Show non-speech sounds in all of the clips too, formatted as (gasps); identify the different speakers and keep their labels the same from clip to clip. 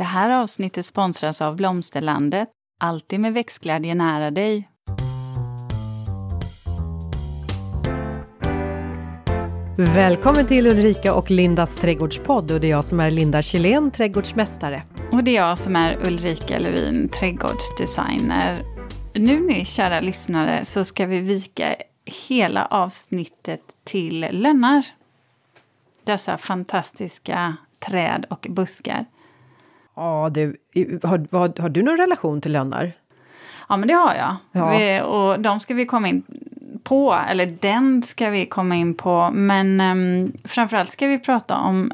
Speaker 1: Det här avsnittet sponsras av Blomsterlandet. Alltid med växtglädje nära dig.
Speaker 2: Välkommen till Ulrika och Lindas trädgårdspodd och det är jag som är Linda Kjellén, trädgårdsmästare.
Speaker 1: Och det är jag som är Ulrika Levin, trädgårdsdesigner. Nu ni kära lyssnare så ska vi vika hela avsnittet till lönnar. Dessa fantastiska träd och buskar.
Speaker 2: Ja du, har, har, har du någon relation till lönnar?
Speaker 1: Ja men det har jag.
Speaker 2: Ja.
Speaker 1: Vi, och de ska vi komma in på, eller den ska vi komma in på. Men um, framförallt ska vi prata om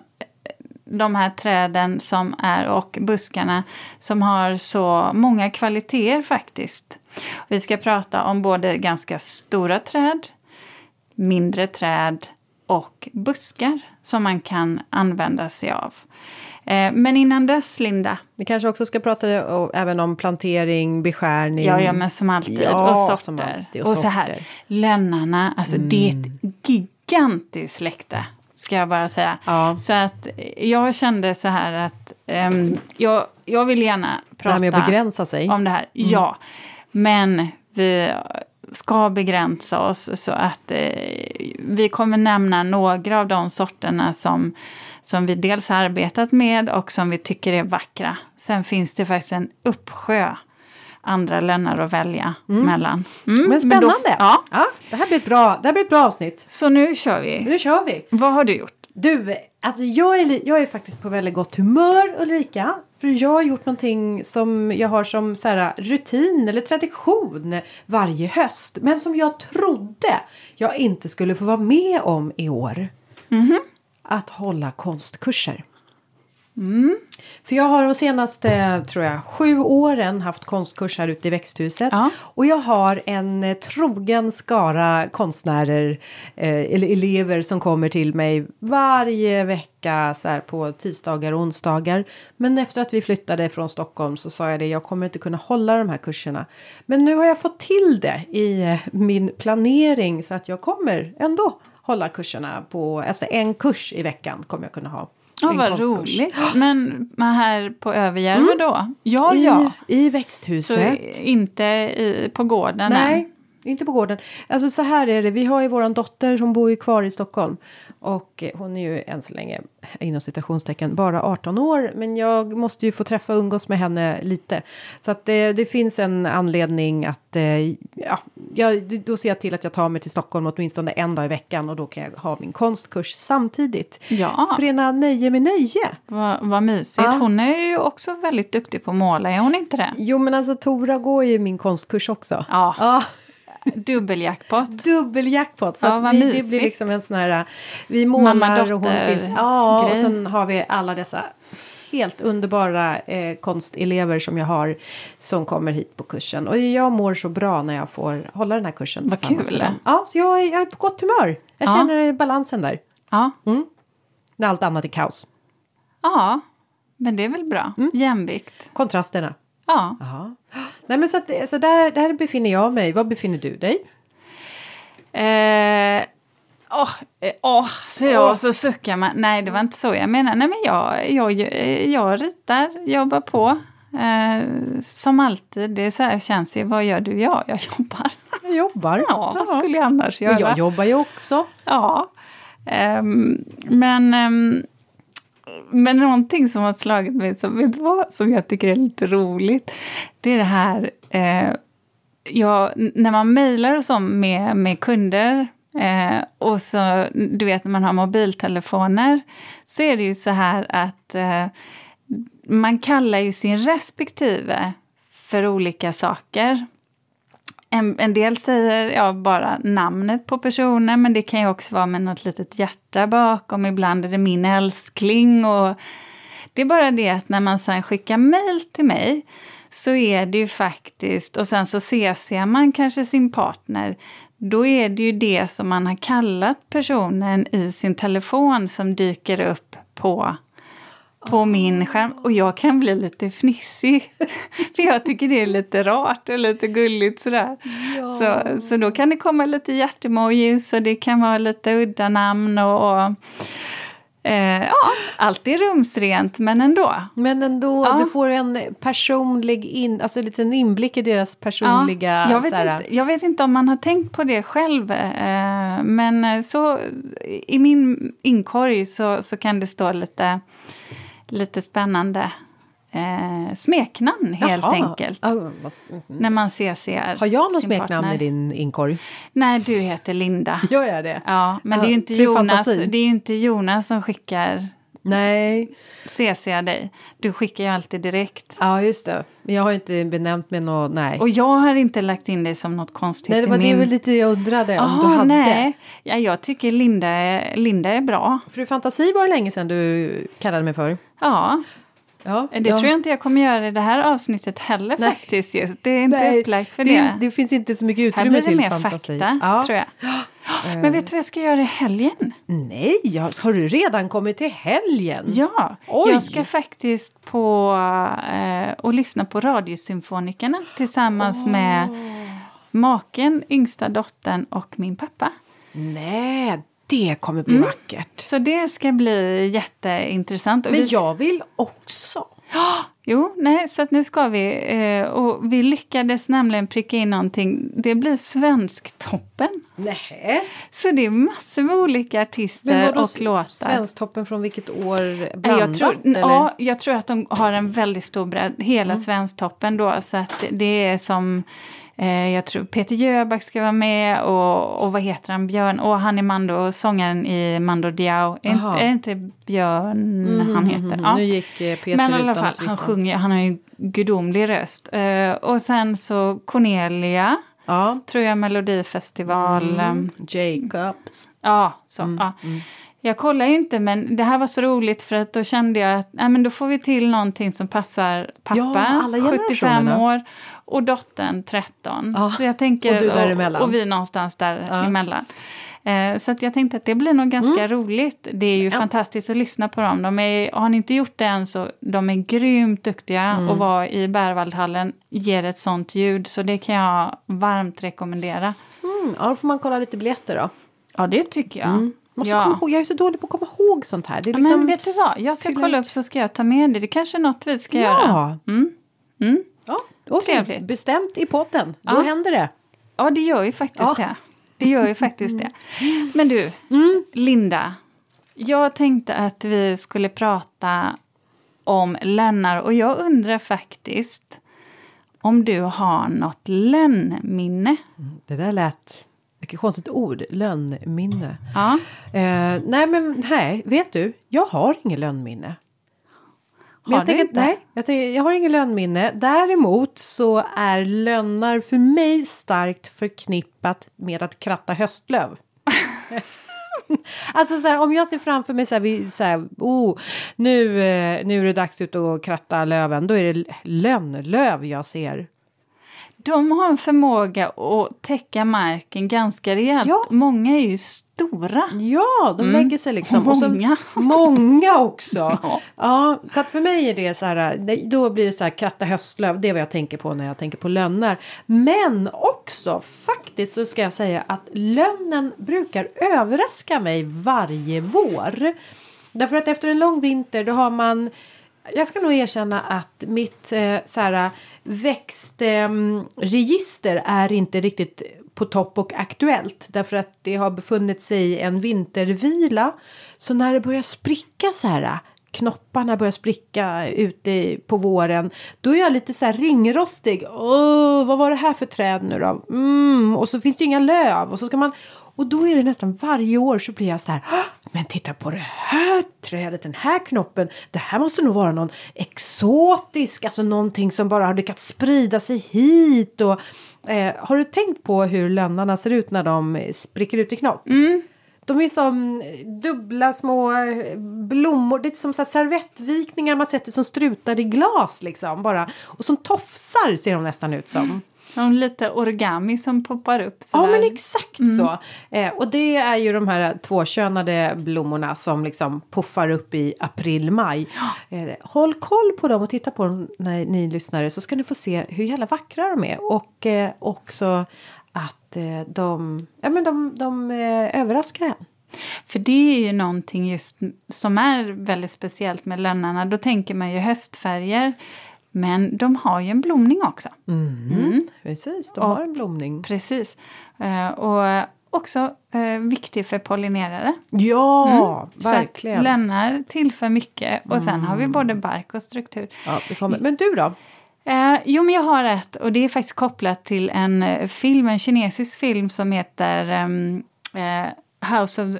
Speaker 1: de här träden som är och buskarna som har så många kvaliteter faktiskt. Vi ska prata om både ganska stora träd, mindre träd och buskar som man kan använda sig av. Eh, Men innan dess, Linda.
Speaker 2: Vi kanske också ska prata o- även om plantering, beskärning.
Speaker 1: Ja, ja men som alltid.
Speaker 2: Ja,
Speaker 1: och sorter.
Speaker 2: som alltid,
Speaker 1: och
Speaker 2: och
Speaker 1: så här.
Speaker 2: Mm.
Speaker 1: lönnarna, alltså det är ett gigantiskt släkte. Ska jag bara säga.
Speaker 2: Ja.
Speaker 1: Så att jag kände så här att ehm, jag, jag vill gärna
Speaker 2: Det
Speaker 1: prata
Speaker 2: här med att begränsa sig.
Speaker 1: om det här. Ja, men vi ska begränsa oss så att eh, vi kommer nämna några av de sorterna som, som vi dels har arbetat med och som vi tycker är vackra. Sen finns det faktiskt en uppsjö andra lönnar att välja mellan. Mm,
Speaker 2: Men
Speaker 1: då-
Speaker 2: spännande!
Speaker 1: ja,
Speaker 2: Ja, det, här blir ett bra, det här blir ett bra avsnitt.
Speaker 1: så nu kör vi.
Speaker 2: Nu kör vi!
Speaker 1: Vad har du gjort?
Speaker 2: Du, alltså jag är, jag är faktiskt på väldigt gott humör Ulrika. För jag har gjort någonting som jag har som så här, rutin eller tradition varje höst. Men som jag trodde jag inte skulle få vara med om i år. Att hålla konstkurser. För jag har de senaste, tror jag, sju åren haft konstkurs här ute i växthuset.
Speaker 1: Ja.
Speaker 2: Och jag har en eh, trogen skara konstnärer eh, eller elever som kommer till mig varje vecka så här på tisdagar och onsdagar. Men efter att vi flyttade från Stockholm så sa jag det, jag kommer inte kunna hålla de här kurserna. Men nu har jag fått till det i eh, min planering så att jag kommer ändå hålla kurserna på, alltså en kurs i veckan kommer jag kunna ha.
Speaker 1: Ja, vad roligt. Men, här på Överjärve då? Ja,
Speaker 2: I,
Speaker 1: ja.
Speaker 2: I
Speaker 1: Så
Speaker 2: växthuset.
Speaker 1: inte i, på gården
Speaker 2: Nej,
Speaker 1: än?
Speaker 2: Inte på gården. Alltså så här är det. Vi har ju våran dotter som bor ju kvar i Stockholm. Och eh, hon är ju än så länge, inom citationstecken, bara 18 år. Men jag måste ju få träffa och umgås med henne lite. Så att det, det finns en anledning att, eh, ja, jag, då ser jag till att jag tar mig till Stockholm åtminstone en dag i veckan. Och då kan jag ha min konstkurs samtidigt.
Speaker 1: Ja.
Speaker 2: Förena nöje med nöje.
Speaker 1: Vad, vad mysigt.
Speaker 2: Ja.
Speaker 1: Hon är ju också väldigt duktig på att måla, är hon inte det?
Speaker 2: Jo men alltså Tora går ju min konstkurs också.
Speaker 1: Ja,
Speaker 2: Ja.
Speaker 1: Dubbeljackpot.
Speaker 2: dubbeljackpot. Så
Speaker 1: Ja,
Speaker 2: vi, det
Speaker 1: mysigt.
Speaker 2: blir liksom en sån här, vi målar och hon finns. Ja, och sen har vi alla dessa helt underbara eh, konstelever som jag har som kommer hit på kursen. Och jag mår så bra när jag får hålla den här kursen
Speaker 1: Vad kul.
Speaker 2: Ja, så jag är, jag är på gott humör. Jag
Speaker 1: Ja.
Speaker 2: känner balansen där.
Speaker 1: Ja.
Speaker 2: När allt annat är kaos.
Speaker 1: ja, men det är väl bra.
Speaker 2: Mm.
Speaker 1: Jämvikt.
Speaker 2: Kontrasterna.
Speaker 1: Ja.
Speaker 2: Ja. Nej men så, att, så där, där befinner jag mig. Var befinner du dig?
Speaker 1: Eh, Åh, eh, åh, så jag så suckar man. Nej, det var inte så jag menar. Nej, men jag, jag, eh, jag ritar, jobbar på. Eh, som alltid, det är så här känns ju. Vad gör du? Ja, jag jobbar.
Speaker 2: Jag jobbar.
Speaker 1: Ja, vad skulle jag annars göra?
Speaker 2: Och jag jobbar ju också.
Speaker 1: Ja. Ehm, men, ehm, men någonting som har slagit mig som, vet vad, som jag tycker är lite roligt. Det är det här, eh, ja, när man mejlar och så med, med kunder eh, och så, du vet när man har mobiltelefoner så är det ju så här att eh, man kallar ju sin respektive för olika saker. En, en del säger ja, bara namnet på personen, men det kan ju också vara med något litet hjärta bakom. Ibland är det min älskling. Och det är bara det att när man sen skickar mejl till mig så är det ju faktiskt, och sen så CCar man kanske sin partner, då är det ju det som man har kallat personen i sin telefon som dyker upp på på min skärm och jag kan bli lite fnissig. (laughs) För jag tycker det är lite rart och lite gulligt sådär. Så, så då kan det komma lite hjärtemojis och det kan vara lite udda namn och, och Eh, ja, allt är rumsrent, men ändå.
Speaker 2: Men ändå,
Speaker 1: Ja.
Speaker 2: du får en personlig in, alltså en liten inblick i deras personliga...
Speaker 1: jag, vet inte, jag vet inte om man har tänkt på det själv, eh, men så i min inkorg så, så kan det stå lite, lite spännande eh, smeknamn helt
Speaker 2: Jaha.
Speaker 1: enkelt.
Speaker 2: Vad- mhm.
Speaker 1: När man CCar
Speaker 2: Har jag något smeknamn
Speaker 1: partner.
Speaker 2: i din inkorg?
Speaker 1: Nej, du heter Linda.
Speaker 2: Gör jag det?
Speaker 1: Ja, men
Speaker 2: Ja,
Speaker 1: det är ju inte Jonas, det är inte Jonas som skickar
Speaker 2: Nej.
Speaker 1: CC dig. Du skickar ju alltid direkt.
Speaker 2: Ja, just det. Jag har inte benämnt mig något... Nej.
Speaker 1: Och jag har inte lagt in dig som något konstigt
Speaker 2: nej, det var
Speaker 1: min...
Speaker 2: det väl lite jag undrade om du hade.
Speaker 1: nej. Ja, jag tycker Linda är, Linda är bra.
Speaker 2: Fru Fantasi var det länge sedan du kallade mig för.
Speaker 1: Ja,
Speaker 2: Ja,
Speaker 1: det tror jag inte jag kommer göra i det här avsnittet heller
Speaker 2: Nej.
Speaker 1: faktiskt. Det är inte
Speaker 2: Nej,
Speaker 1: upplagt för
Speaker 2: det,
Speaker 1: det.
Speaker 2: det finns inte så mycket
Speaker 1: här
Speaker 2: utrymme
Speaker 1: blir det
Speaker 2: till
Speaker 1: mer
Speaker 2: fantasi.
Speaker 1: fakta,
Speaker 2: Ja.
Speaker 1: tror jag. (gasps) (gasps) Men vet du vad jag ska göra i helgen?
Speaker 2: Nej, har du redan kommit till helgen?
Speaker 1: Ja,
Speaker 2: Oj.
Speaker 1: jag ska faktiskt på eh, och lyssna på Radiosymfonikerna tillsammans med maken, yngsta dottern och min pappa.
Speaker 2: Nej, det kommer bli
Speaker 1: Mm.
Speaker 2: vackert.
Speaker 1: Så det ska bli jätteintressant.
Speaker 2: Men jag vill också.
Speaker 1: Jo, nej, så att nu ska vi. Eh, och vi lyckades nämligen pricka in någonting. Det blir Svensktoppen.
Speaker 2: Nej.
Speaker 1: Så det är massor med olika artister och låtar.
Speaker 2: Svensktoppen från vilket år?
Speaker 1: Nej,
Speaker 2: Blandat?
Speaker 1: jag tror,
Speaker 2: eller?
Speaker 1: ja, jag tror att de har en väldigt stor bredd, hela
Speaker 2: Mm.
Speaker 1: Svensktoppen då. Så att det är som, eh, jag tror Peter Jöback ska vara med och, och vad heter han, Björn, och han är Mando, sångaren i Mando Diao. Är är det inte Björn han heter? Ja.
Speaker 2: Nu gick eh, Peter
Speaker 1: Men i alla fall, han sjunger, han har ju gudomlig röst. Eh, och sen så Cornelia,
Speaker 2: Ja.
Speaker 1: tror jag, Melodifestival.
Speaker 2: Mm.
Speaker 1: eh,
Speaker 2: Jacobs.
Speaker 1: Ja, så.
Speaker 2: Mm,
Speaker 1: ja. Jag kollar ju inte, men det här var så roligt för att då kände jag att nej, men då får vi till någonting som passar pappa,
Speaker 2: Ja, alla
Speaker 1: 75
Speaker 2: generationerna.
Speaker 1: år, och dottern 13.
Speaker 2: Ja,
Speaker 1: Så jag tänker,
Speaker 2: och du däremellan.
Speaker 1: Och, och vi någonstans däremellan.
Speaker 2: Ja.
Speaker 1: Eh, så att jag tänkte att det blir nog ganska roligt. Det är ju
Speaker 2: Mm. Ja.
Speaker 1: fantastiskt att lyssna på dem. De är, har ni inte gjort det än så de är grymt duktiga
Speaker 2: Mm.
Speaker 1: och vara i Berwaldhallen ger ett sånt ljud. Så det kan jag varmt rekommendera.
Speaker 2: Mm, ja, då får man kolla lite biljetter då.
Speaker 1: Ja, det tycker jag.
Speaker 2: Måste
Speaker 1: ja.
Speaker 2: komma ihåg, jag är så dålig på att komma ihåg sånt här. Det är liksom...
Speaker 1: Men vet du vad, jag ska kolla upp så ska jag ta med det. Det kanske är något vi ska göra.
Speaker 2: ja.
Speaker 1: Mm. Mm.
Speaker 2: Okej.
Speaker 1: Trevligt.
Speaker 2: Bestämt i potten. Då
Speaker 1: Ja.
Speaker 2: händer det.
Speaker 1: Ja, det gör ju faktiskt
Speaker 2: Ja.
Speaker 1: det. Det gör ju faktiskt det. Men du, Linda. Jag tänkte att vi skulle prata om lönnar och jag undrar faktiskt om du har något lönnminne?
Speaker 2: Det där lät... Vilket konstigt ord. Lönnminne.
Speaker 1: Ja.
Speaker 2: Eh, nej, men nej. Vet du? Jag har inget lönnminne. Men
Speaker 1: Har
Speaker 2: jag tänker,
Speaker 1: inte?
Speaker 2: Nej, jag, tänker, jag har ingen lönnminne. Däremot så är lönnar för mig starkt förknippat med att kratta höstlöv. (laughs) alltså så här, om jag ser framför mig så här, vi, så här oh, nu, eh, nu är det dags ut och kratta löven. Då är det lönnlöv jag ser.
Speaker 1: De har en förmåga att täcka marken ganska rejält.
Speaker 2: Ja.
Speaker 1: Många är ju stora.
Speaker 2: Ja, de lägger sig liksom. Och så-
Speaker 1: Många. (laughs)
Speaker 2: många också. (laughs)
Speaker 1: Ja.
Speaker 2: Ja, så att för mig är det så här, då blir det så här kratta höstlöv, det är vad jag tänker på när jag tänker på lönnar. Men också faktiskt så ska jag säga att lönnen brukar överraska mig varje vår. Därför att efter en lång vinter då har man jag ska nog erkänna att mitt eh, så här, växtregister eh, är inte riktigt på topp och aktuellt. Därför att det har befunnit sig i en vintervila. Så när det börjar spricka så här knopparna börjar spricka ute på våren. Då är jag lite så här ringrostig. Åh, vad var det här för träd nu då? Mm, och så finns det ju inga löv. Och så ska man... Och då är det nästan varje år så blir jag så här. "Ah, Men titta på det här trädet, den här knoppen. Det här måste nog vara någon exotisk, alltså någonting som bara har lyckats sprida sig hit. Och, eh, har du tänkt på hur lönnarna ser ut när de spricker ut i knopp? De är som dubbla små eh, blommor. Det är som så servettvikningar man sätter som strutar i glas liksom bara. Och som tofsar ser de nästan ut som.
Speaker 1: De lite origami som poppar upp.
Speaker 2: Ja
Speaker 1: sådär.
Speaker 2: men exakt så. Eh, och det är ju de här tvåkönade blommorna som liksom puffar upp i april-maj. Eh, håll koll på dem och titta på dem när ni lyssnare så ska ni få se hur jävla vackra de är. Och eh, också att eh, de, ja, men de, de eh, överraskar en.
Speaker 1: För det är ju någonting just som är väldigt speciellt med lönnarna. Då tänker man ju höstfärger. Men de har ju en blomning också.
Speaker 2: Mm. Precis, de har en blomning.
Speaker 1: Precis. Eh, och också eh, viktig för pollinerare.
Speaker 2: Ja,
Speaker 1: Så att
Speaker 2: verkligen.
Speaker 1: lönnar tillför mycket. Och sen har vi både bark och struktur.
Speaker 2: Ja, det kommer. Men du då?
Speaker 1: Eh, jo, men jag har ett och det är faktiskt kopplat till en eh, film, en kinesisk film som heter ehm, eh, House, of,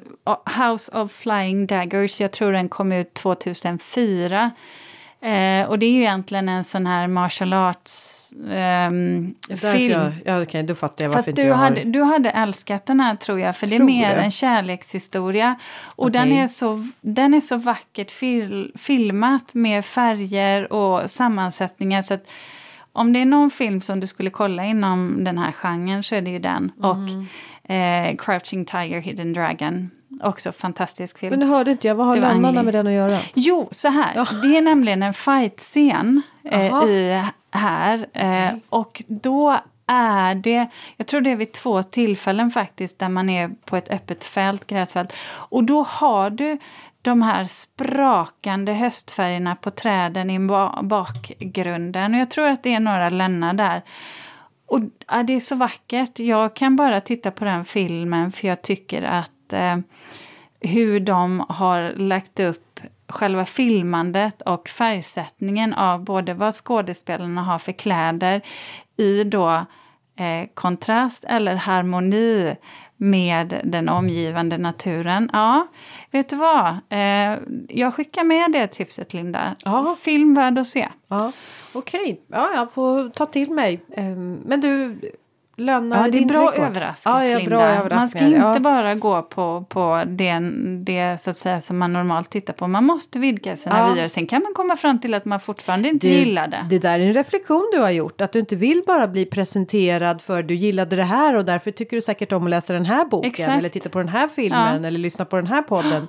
Speaker 1: House of Flying Daggers. Jag tror den kom ut 2004. Eh, och det är ju egentligen en sån här martial arts
Speaker 2: Därför
Speaker 1: film.
Speaker 2: Jag, ja, okej, då fattar jag varför
Speaker 1: Fast
Speaker 2: inte
Speaker 1: du
Speaker 2: jag
Speaker 1: hade,
Speaker 2: har...
Speaker 1: du hade älskat den här tror jag, för det är
Speaker 2: Tror
Speaker 1: mer
Speaker 2: du?
Speaker 1: en kärlekshistoria. Och den,
Speaker 2: Okej.
Speaker 1: är så, den är så vackert fil, filmat med färger och sammansättningar. Så att om det är någon film som du skulle kolla inom den här genren så är det ju den.
Speaker 2: Mm.
Speaker 1: Och eh, Crouching Tiger, Hidden Dragon. Också fantastisk film.
Speaker 2: Men nu hörde inte jag, vad har lönnarna med den att göra?
Speaker 1: Jo, så här. Det är nämligen en fight-scen eh, i här. Eh, och då är det, jag tror det är vid två tillfällen faktiskt, där man är på ett öppet fält, gräsfält. Och då har du de här sprakande höstfärgerna på träden i ba- bakgrunden. Och jag tror att det är några lönnar där. Och ja, det är så vackert. Jag kan bara titta på den filmen för jag tycker att eh, hur de har lagt upp själva filmandet och färgsättningen av både vad skådespelarna har för kläder i då eh, kontrast eller harmoni med den omgivande naturen. Ja, vet du vad? Eh, jag skickar med det tipset, Linda.
Speaker 2: Ja.
Speaker 1: Film värd att se.
Speaker 2: Ja, okej. Ja, jag får ta till mig. Ehm, Men du, lönnar
Speaker 1: Ja, det är bra överraskningar,
Speaker 2: Ja, ja, bra
Speaker 1: Man ska
Speaker 2: överraskningar.
Speaker 1: inte
Speaker 2: ja.
Speaker 1: bara gå på, på det, det så att säga, som man normalt tittar på. Man måste vidga sina
Speaker 2: Ja.
Speaker 1: vyer. Sen kan man komma fram till att man fortfarande inte
Speaker 2: Du,
Speaker 1: gillar det.
Speaker 2: Det där är en reflektion du har gjort. Att du inte vill bara bli presenterad för du gillade det här och därför tycker du säkert om att läsa den här boken.
Speaker 1: Exakt.
Speaker 2: Eller titta på den här filmen eller lyssna på den här podden.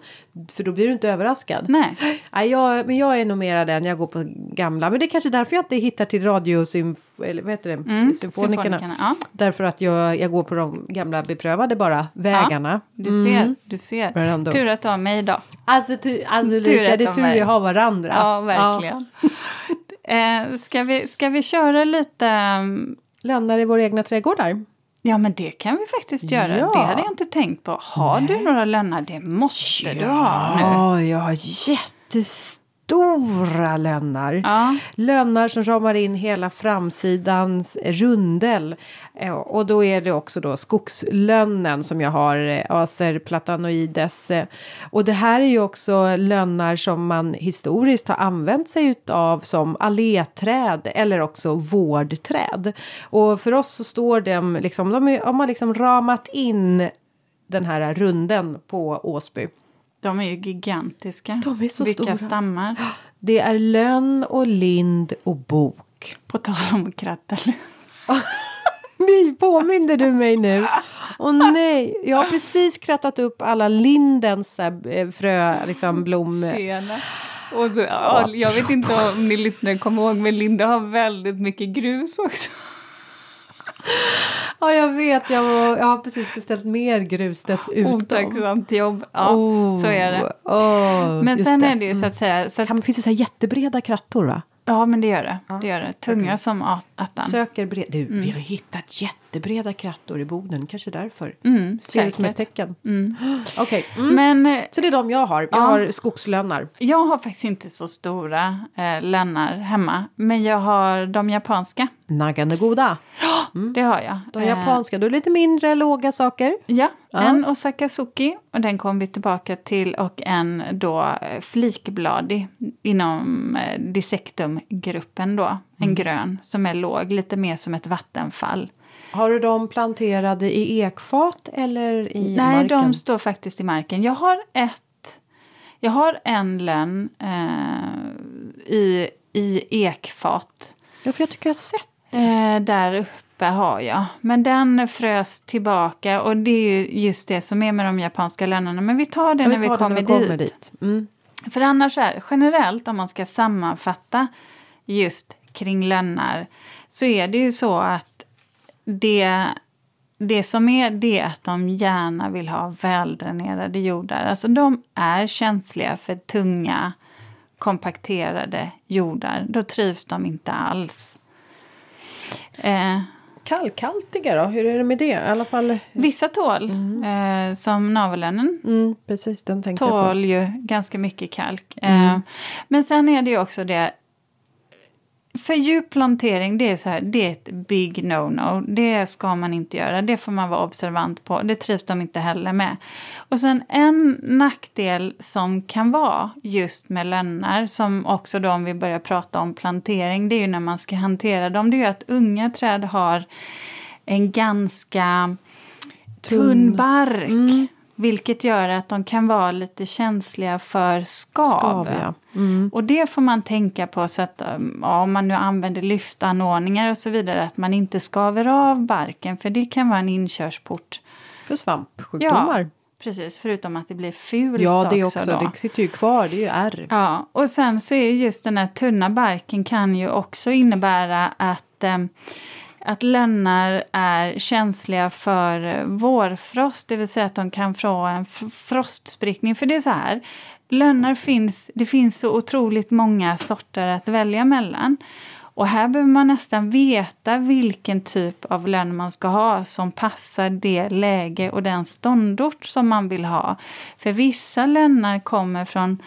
Speaker 2: För då blir du inte överraskad.
Speaker 1: Nej. (gasps)
Speaker 2: Nej, jag, men jag är nog mera den, jag går på gamla. Men det är kanske därför jag inte hittar till radiosymf... Eller vad heter det?
Speaker 1: Mm,
Speaker 2: Symfonikerna.
Speaker 1: symfonikerna, ja.
Speaker 2: Därför att jag, jag går på de gamla beprövade bara vägarna.
Speaker 1: Du ser, du ser.
Speaker 2: Ändå.
Speaker 1: Tur att du har mig idag.
Speaker 2: Alltså, tu, alltså Lika,
Speaker 1: att
Speaker 2: det är tur vi har varandra.
Speaker 1: Ja, verkligen. (laughs) eh, ska, vi, ska vi köra lite... um,
Speaker 2: Lönnar i våra egna trädgårdar.
Speaker 1: Ja, men det kan vi faktiskt göra.
Speaker 2: Ja.
Speaker 1: Det hade jag inte tänkt på. Har du några lönnar? Det måste du ha nu.
Speaker 2: Ja, jag har jättestora lönnar.
Speaker 1: Ja.
Speaker 2: Lönnar som ramar in hela framsidans rundel. Eh, Och då är det också då skogslönnen som jag har, eh, Acer platanoides. Eh, Och det här är ju också lönnar som man historiskt har använt sig utav som alléträd eller också vårdträd. Och för oss så står de liksom, de har liksom ramat in den här runden på Åsby.
Speaker 1: De är ju gigantiska.
Speaker 2: De är så
Speaker 1: Vilka
Speaker 2: stora.
Speaker 1: stammar.
Speaker 2: Det är lönn och lind och bok.
Speaker 1: På tal om krattel. (laughs)
Speaker 2: Nej, påminner du mig nu? Åh nej, jag har precis krattat upp alla lindens äh, frö, liksom blom...
Speaker 1: Tjena. Och så, ja, jag vet inte om ni lyssnare kommer ihåg, men Linda har väldigt mycket grus också. (laughs)
Speaker 2: Ja, jag vet, jag, var, jag har precis beställt mer grus dessutom.
Speaker 1: Otacksamt jobb. Ja,
Speaker 2: Oh,
Speaker 1: så är det.
Speaker 2: åh,
Speaker 1: Men sen är det ju så att säga... Så att,
Speaker 2: Kan, finns det så här jättebreda krattor va?
Speaker 1: ja, men det gör det. det, gör det. Tunga
Speaker 2: Okej.
Speaker 1: som at- attan.
Speaker 2: Söker bred... Du, vi har hittat jättebreda krattor i Boden, kanske därför.
Speaker 1: Mm,
Speaker 2: Ser det som ett tecken. Okej, (gasps) mm.
Speaker 1: Men eh,
Speaker 2: så det är de jag har. Jag
Speaker 1: Ja.
Speaker 2: har skogslönnar.
Speaker 1: jag har faktiskt inte så stora eh, lännar hemma. Men jag har de japanska.
Speaker 2: Naggande goda. (gasps)
Speaker 1: Det har jag.
Speaker 2: De
Speaker 1: Eh,
Speaker 2: japanska, då är det lite mindre låga saker.
Speaker 1: Ja,
Speaker 2: Ja.
Speaker 1: en Osakazuki och den kom vi tillbaka till och en då eh, flikbladig inom eh, Dissektum-gruppen då. En grön som är låg, lite mer som ett vattenfall.
Speaker 2: Har du dem planterade i ekfat eller i
Speaker 1: Nej,
Speaker 2: marken?
Speaker 1: de står faktiskt i marken. Jag har ett... Jag har en lönn eh, i, i ekfat.
Speaker 2: Ja, för jag tycker jag har sett.
Speaker 1: Eh, där uppe har jag. Men den frös tillbaka och det är ju just det som är med de japanska lönnarna. Men vi tar det
Speaker 2: Ja,
Speaker 1: när vi,
Speaker 2: tar
Speaker 1: kommer,
Speaker 2: när vi
Speaker 1: dit.
Speaker 2: kommer dit. Mm.
Speaker 1: För annars är generellt om man ska sammanfatta just kring lönnar så är det ju så att det det som är det är att de gärna vill ha väldränerade jordar. Alltså de är känsliga för tunga kompakterade jordar. Då trivs de inte alls. Eh,
Speaker 2: Kalkhaltiga då? Hur är det med det? I alla fall...
Speaker 1: vissa tål, eh, som navelönnen,
Speaker 2: Mm, precis, den tänkte jag
Speaker 1: tål ju ganska mycket kalk. Eh, men sen är det ju också det för djup plantering, det är, så här, det är ett big no-no. Det ska man inte göra. Det får man vara observant på. Det trivs de inte heller med. Och sen en nackdel som kan vara just med lönnar, som också då om vi börjar prata om plantering, det är ju när man ska hantera dem, det är ju att unga träd har en ganska tunn
Speaker 2: Tunn.
Speaker 1: bark. Vilket gör att de kan vara lite känsliga för skav.
Speaker 2: Skav, ja. Mm.
Speaker 1: Och det får man tänka på så att um, ja, om man nu använder lyftanordningar och så vidare att man inte skaver av barken för det kan vara en inkörsport.
Speaker 2: För svampsjukdomar.
Speaker 1: Precis, förutom att det blir fult
Speaker 2: Ja, det
Speaker 1: också.
Speaker 2: också.
Speaker 1: då.
Speaker 2: Det sitter ju kvar. Det är ju ärr.
Speaker 1: Ja, och sen så är just den här tunna barken kan ju också innebära att, eh, att lönnar är känsliga för vårfrost, det vill säga att de kan få en frostsprickning. För det är så här, lönnar finns, det finns så otroligt många sorter att välja mellan. Och här behöver man nästan veta vilken typ av lönn man ska ha som passar det läge och den ståndort som man vill ha. För vissa lönnar kommer från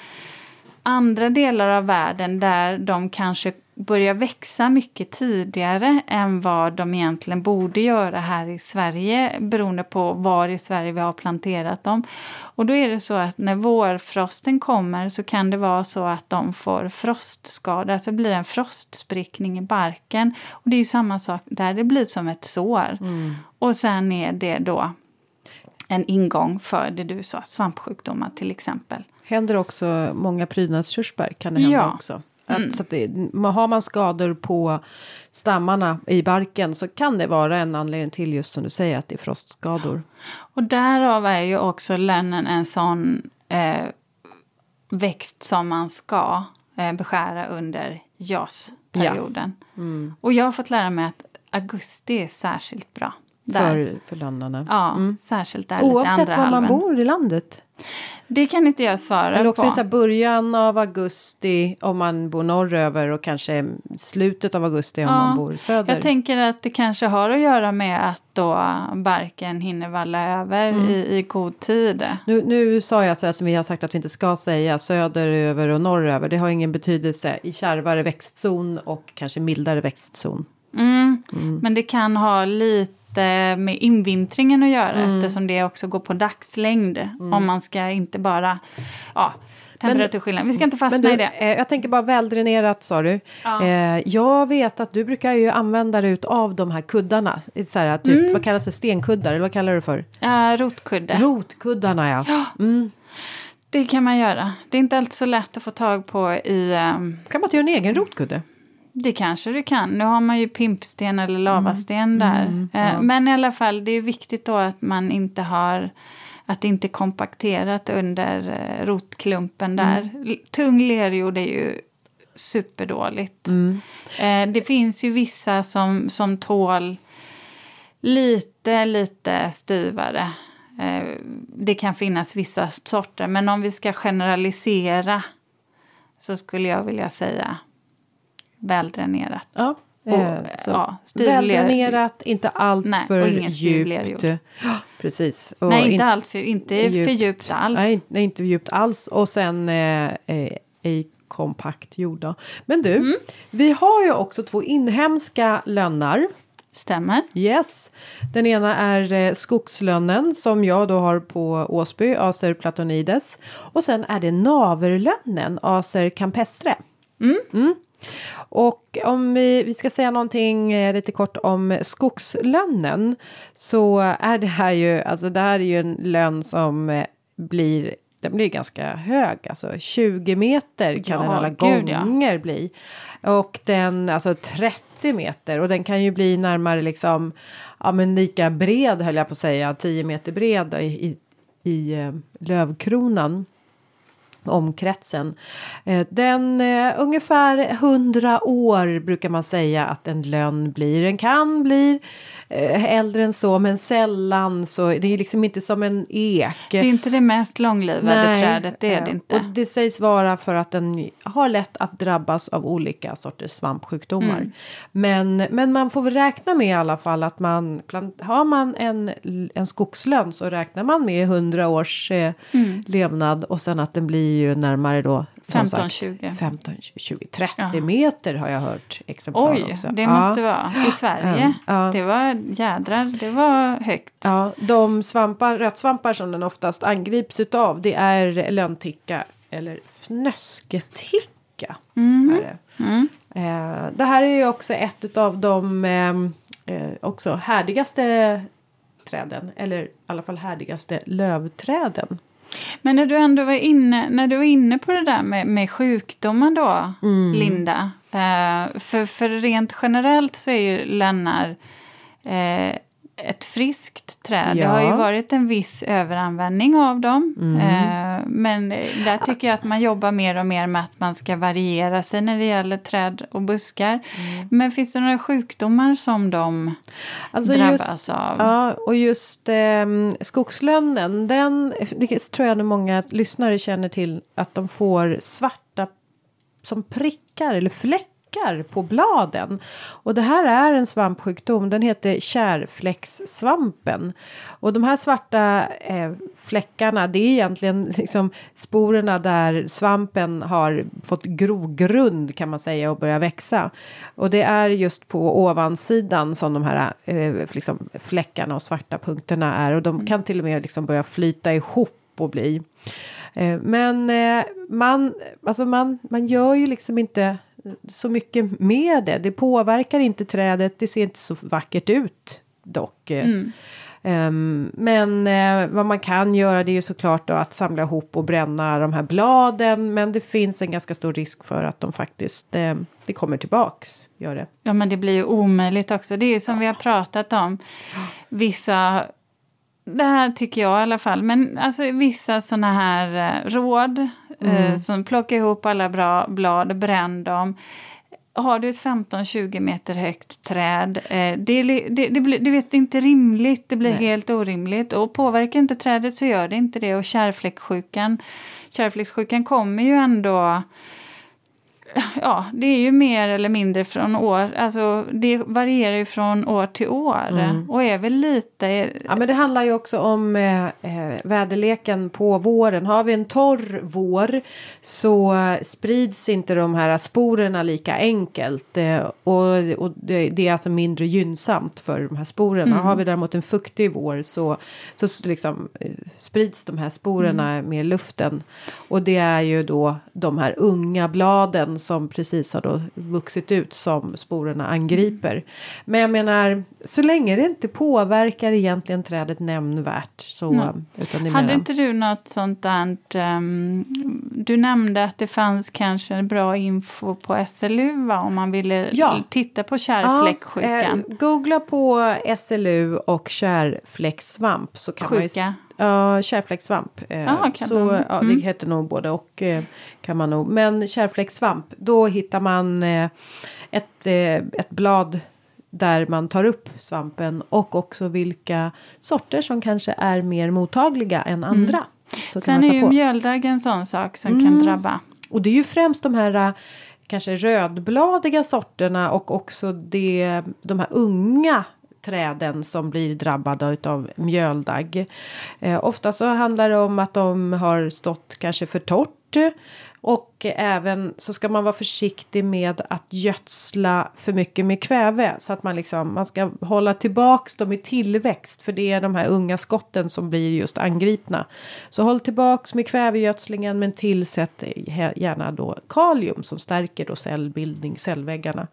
Speaker 1: andra delar av världen där de kanske börjar växa mycket tidigare än vad de egentligen borde göra här i Sverige beroende på var i Sverige vi har planterat dem. Och då är det så att när vårfrosten kommer så kan det vara så att de får frostskada, alltså det blir en frostsprickning i barken. Och det är ju samma sak där, det blir som ett sår. Och sen är det då en ingång för det du sa, svampsjukdomar till exempel.
Speaker 2: Händer också många prydnadskörsbär kan det hända
Speaker 1: Ja.
Speaker 2: också. Att, så att det, har man skador på stammarna i barken så kan det vara en anledning till just som du säger att det är frostskador.
Speaker 1: Och därav är ju också lönnen en sån eh, växt som man ska eh, beskära under JAS-perioden. Och jag har fått lära mig att augusti är särskilt bra. Där.
Speaker 2: För, för lönnarna.
Speaker 1: Ja, särskilt där lite
Speaker 2: Oavsett
Speaker 1: andra
Speaker 2: var man
Speaker 1: halvan.
Speaker 2: bor i landet.
Speaker 1: Det kan inte jag svara
Speaker 2: Eller också
Speaker 1: på.
Speaker 2: i början av augusti om man bor norröver och kanske slutet av augusti om
Speaker 1: Ja,
Speaker 2: man bor söder.
Speaker 1: Jag tänker att det kanske har att göra med att då barken hinner valla över
Speaker 2: Mm.
Speaker 1: i, i god tid.
Speaker 2: Nu, nu sa jag så här som vi har sagt att vi inte ska säga söderöver och norröver. Det har ingen betydelse i kärvare växtzon och kanske mildare växtzon.
Speaker 1: Mm. Men det kan ha lite med invintringen att göra
Speaker 2: Mm.
Speaker 1: eftersom det också går på dagslängd. Om man ska inte bara... Ja, temperaturskillnad. Vi ska inte fastna
Speaker 2: du,
Speaker 1: i det.
Speaker 2: eh, jag tänker bara väldränerat sa du.
Speaker 1: Ja.
Speaker 2: Eh, jag vet att du brukar ju använda dig av de här kuddarna. Så här, typ,
Speaker 1: Mm.
Speaker 2: Vad kallas det? Stenkuddar? Eller vad kallar du för?
Speaker 1: Uh, rotkudde.
Speaker 2: Rotkuddarna ja.
Speaker 1: det kan man göra. Det är inte alltid så lätt att få tag på i... ehm,
Speaker 2: Kan man inte göra en egen rotkudde?
Speaker 1: Det kanske du kan. Nu har man ju pimpsten eller lavasten där.
Speaker 2: Mm,
Speaker 1: Eh, Men i alla fall, det är viktigt då att man inte har att det inte är kompakterat under eh, rotklumpen där.
Speaker 2: Mm.
Speaker 1: Tung lerjord är ju superdåligt.
Speaker 2: Mm.
Speaker 1: Eh, det finns ju vissa som, som tål lite, lite styvare. Det kan finnas vissa sorter, men om vi ska generalisera så skulle jag vilja säga väldränerat.
Speaker 2: Ja. Eh, så
Speaker 1: ja,
Speaker 2: Väldränerat, inte allt
Speaker 1: Nej,
Speaker 2: för djupt. Precis. Och
Speaker 1: Nej,
Speaker 2: in-
Speaker 1: inte allt för, inte
Speaker 2: djupt.
Speaker 1: för djupt alls.
Speaker 2: Nej, nej, inte djupt alls. Och sen eh, eh, i kompakt jord. Men du,
Speaker 1: Mm.
Speaker 2: vi har ju också två inhemska lönnar.
Speaker 1: Stämmer.
Speaker 2: Yes. Den ena är eh, skogslönnen som jag då har på Åsby, Acer platonides. Och sen är det naverlönnen, Acer campestre. Mm. Och om vi, vi ska säga någonting eh, lite kort om skogslönnen så är det här ju, alltså det här är ju en lönn som eh, blir den blir ganska hög, alltså 20 meter kan
Speaker 1: Ja,
Speaker 2: den alla
Speaker 1: gud, ja.
Speaker 2: gånger bli. Och den, alltså 30 meter och den kan ju bli närmare liksom, ja men lika bred höll jag på att säga, 10 meter bred i, i, i eh, lövkronan. Omkretsen. Eh, Den eh, ungefär 100 år brukar man säga att en lönn blir. Den kan bli eh, äldre än så men sällan så. Det är liksom inte som en ek.
Speaker 1: Det är inte det mest långlivade
Speaker 2: Nej,
Speaker 1: trädet, det är det inte.
Speaker 2: Och det sägs vara för att den har lätt att drabbas av olika sorters svampsjukdomar.
Speaker 1: Mm.
Speaker 2: Men, men man får väl räkna med i alla fall att man har man en, en skogslön så räknar man med 100 års eh,
Speaker 1: Mm.
Speaker 2: levnad och sen att den blir ju närmare då som
Speaker 1: 15,
Speaker 2: sagt,
Speaker 1: 20.
Speaker 2: 15, 20, 30
Speaker 1: Ja.
Speaker 2: meter har jag hört exemplar
Speaker 1: Oj,
Speaker 2: också.
Speaker 1: det
Speaker 2: Ja.
Speaker 1: måste vara i Sverige.
Speaker 2: Ja.
Speaker 1: Det var jädrar, det var högt.
Speaker 2: Ja, de svampar, rötsvampar som den oftast angrips utav det är lönticka eller fnösketicka. Är det. Eh, det här är ju också ett utav de ehm, eh, också härdigaste träden eller i alla fall härdigaste lövträden.
Speaker 1: Men när du ändå var inne, när du var inne på det där med, med sjukdomar då,
Speaker 2: Mm.
Speaker 1: Linda. Eh, för, för rent generellt så är ju lönnar eh, ett friskt träd. Det har ju
Speaker 2: Ja.
Speaker 1: varit en viss överanvändning av dem.
Speaker 2: Mm.
Speaker 1: Eh, men där tycker jag att man jobbar mer och mer med att man ska variera sig när det gäller träd och buskar.
Speaker 2: Mm.
Speaker 1: Men finns det några sjukdomar som de
Speaker 2: Alltså
Speaker 1: drabbas
Speaker 2: just,
Speaker 1: av?
Speaker 2: Ja, och just ehm, skogslönnen, den det tror jag nog många lyssnare känner till att de får svarta som prickar eller fläckar på bladen. Och det här är en svampsjukdom, den heter kärfläckssvampen. Och de här svarta eh, fläckarna, det är egentligen (laughs) liksom sporerna där svampen har fått grogrund kan man säga och börja växa. Och det är just på ovansidan som de här eh, liksom fläckarna och svarta punkterna är. Och de kan till och med liksom börja flyta ihop och bli. Eh, men eh, man, alltså man, man gör ju liksom inte så mycket med det. Det påverkar inte trädet. Det ser inte så vackert ut dock.
Speaker 1: Mm.
Speaker 2: Ehm, men eh, vad man kan göra det är ju såklart då att samla ihop och bränna de här bladen. Men det finns en ganska stor risk för att de faktiskt eh, det kommer tillbaks. Gör det.
Speaker 1: Ja, men det blir ju omöjligt också. Det är ju som vi har pratat om. Vissa, det här tycker jag i alla fall, men alltså vissa sådana här eh, råd eh, som plocka ihop alla bra blad, bränn dem. Har du ett 15-20 meter högt träd, eh, det, det, det, blir, vet, det är inte rimligt, det blir
Speaker 2: Nej.
Speaker 1: helt orimligt. Och påverkar inte trädet så gör det inte det. Och kärrfläcksjukan kommer ju ändå (laughs) Ja, det är ju mer eller mindre från år, alltså det varierar ju från år till år
Speaker 2: Mm.
Speaker 1: och är väl lite,
Speaker 2: Ja, men det handlar ju också om eh, eh, väderleken på våren. Har vi en torr vår så sprids inte de här sporerna lika enkelt. Eh, och och det, det är alltså mindre gynnsamt för de här sporerna. Har vi däremot en fuktig vår så, så liksom, eh, sprids de här sporerna med luften. Och det är ju då de här unga bladen som precis har då vuxit ut som sporerna angriper. Men jag menar, så länge det inte påverkar egentligen trädet nämnvärt så...
Speaker 1: Nej.
Speaker 2: Utan
Speaker 1: Hade inte du något sånt där, ehm, du nämnde att det fanns kanske bra info på SLU va, om man ville
Speaker 2: Ja.
Speaker 1: titta på
Speaker 2: Ja,
Speaker 1: kärrfläcksjukan.
Speaker 2: eh, googla på SLU och kärfläckssvamp så kan man ju... Ja, kärfläckssvamp. Eh,
Speaker 1: kan
Speaker 2: så, ja,
Speaker 1: mm.
Speaker 2: Det heter nog både och. Eh, kan man nog. Men kärfläckssvamp, då hittar man eh, ett, ett blad där man tar upp svampen och också vilka sorter som kanske är mer mottagliga än andra. Så kan
Speaker 1: Mm. Sen
Speaker 2: man
Speaker 1: är ju.
Speaker 2: Mm.
Speaker 1: mjöldagg en sån sak som kan drabba.
Speaker 2: Och det är ju främst de här kanske rödbladiga sorterna och också det, de här unga träden som blir drabbade av mjöldagg. Eh, ofta så handlar det om att de har stått kanske för torrt och även så ska man vara försiktig med att gödsla för mycket med kväve så att man liksom man ska hålla tillbaks dem i tillväxt för det är de här unga skotten som blir just angripna. Så håll tillbaks med kvävegödslingen men tillsätt gärna då kalium som stärker då cellbildning, cellväggarna.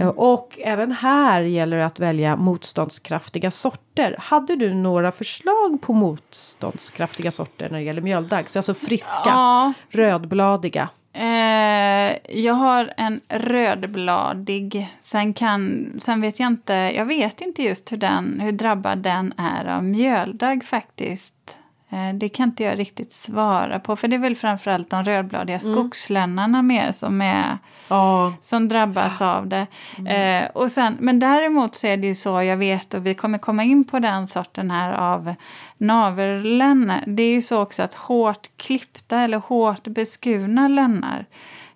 Speaker 2: Eh, Och även här gäller det att välja motståndskraftiga sorter. Hade du några förslag på motståndskraftiga sorter när det gäller mjöldagg? Så alltså friska,
Speaker 1: Ja,
Speaker 2: rödbladiga.
Speaker 1: Eh, jag har en rödbladig. Sen, kan, sen vet jag inte, jag vet inte just hur, den, hur drabbad den är av mjöldagg faktiskt. Eh, Det kan inte jag riktigt svara på, för det är väl framförallt de rödbladiga
Speaker 2: Mm.
Speaker 1: skogslennarna mer som, är,
Speaker 2: Ja,
Speaker 1: som drabbas av det.
Speaker 2: Mm.
Speaker 1: Eh, och sen, men däremot så är det ju så, jag vet, och vi kommer komma in på den sorten här av navellännar. Det är ju så också att hårt klippta eller hårt beskurna lännar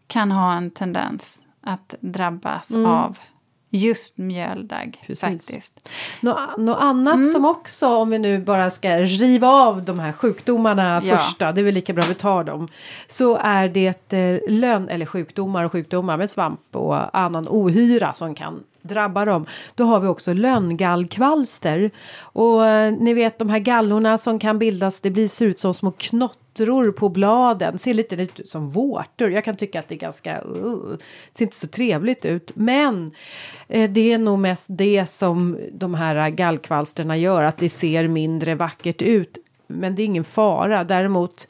Speaker 1: kan ha en tendens att drabbas av just mjöldagg
Speaker 2: Precis.
Speaker 1: faktiskt.
Speaker 2: Något, något annat
Speaker 1: Mm.
Speaker 2: som också, om vi nu bara ska riva av de här sjukdomarna
Speaker 1: Ja.
Speaker 2: första, det är väl lika bra vi tar dem. Så är det eh, lön, eller sjukdomar och sjukdomar med svamp och annan ohyra som kan drabba dem. Då har vi också lönngallkvalster. Och eh, ni vet de här gallorna som kan bildas, det blir, ser ut som små knottror på bladen, ser lite ut som vårtor. Jag kan tycka att det är ganska, uh, ser inte så trevligt ut. Men eh, det är nog mest det som de här gallkvalsterna gör, att det ser mindre vackert ut. Men det är ingen fara. Däremot,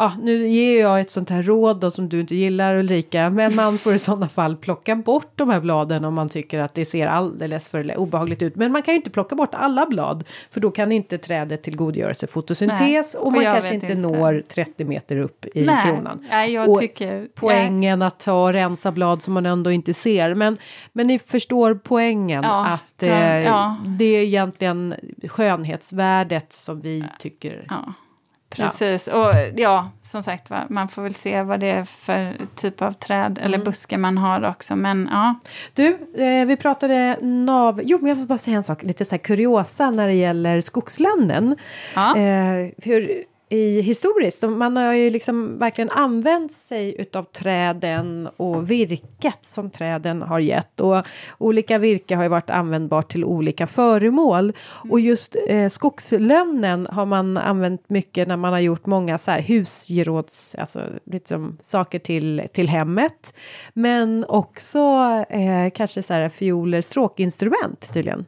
Speaker 2: ja, nu ger jag ett sånt här råd då, som du inte gillar Ulrika, men man får i sådana fall plocka bort de här bladen om man tycker att det ser alldeles för obehagligt ut. Men man kan ju inte plocka bort alla blad, för då kan inte trädet tillgodogöra sig fotosyntes
Speaker 1: Nej,
Speaker 2: och
Speaker 1: och
Speaker 2: man
Speaker 1: jag
Speaker 2: kanske inte,
Speaker 1: inte.
Speaker 2: når 30 meter upp i
Speaker 1: Nej,
Speaker 2: kronan.
Speaker 1: nej, jag
Speaker 2: Och
Speaker 1: tycker...
Speaker 2: Poängen att ta och rensa blad som man ändå inte ser. Men, men ni förstår poängen
Speaker 1: Ja,
Speaker 2: att eh,
Speaker 1: ja.
Speaker 2: det är egentligen skönhetsvärdet som vi tycker.
Speaker 1: Ja, precis. Och ja, som sagt man får väl se vad det är för typ av träd eller
Speaker 2: Mm.
Speaker 1: buske man har också. Men ja,
Speaker 2: Du, eh, vi pratade nav... Jo, men jag vill bara säga en sak, lite så kuriosa när det gäller skogslännen.
Speaker 1: ja.
Speaker 2: Eh, för i historiskt, man har ju liksom verkligen använt sig utav träden och virket som träden har gett. Och olika virke har ju varit användbart till olika föremål. Och just eh, skogslönnen har man använt mycket när man har gjort många så här husgeråds, alltså liksom saker till, till hemmet. Men också eh, kanske så här fioler, stråkinstrument tydligen.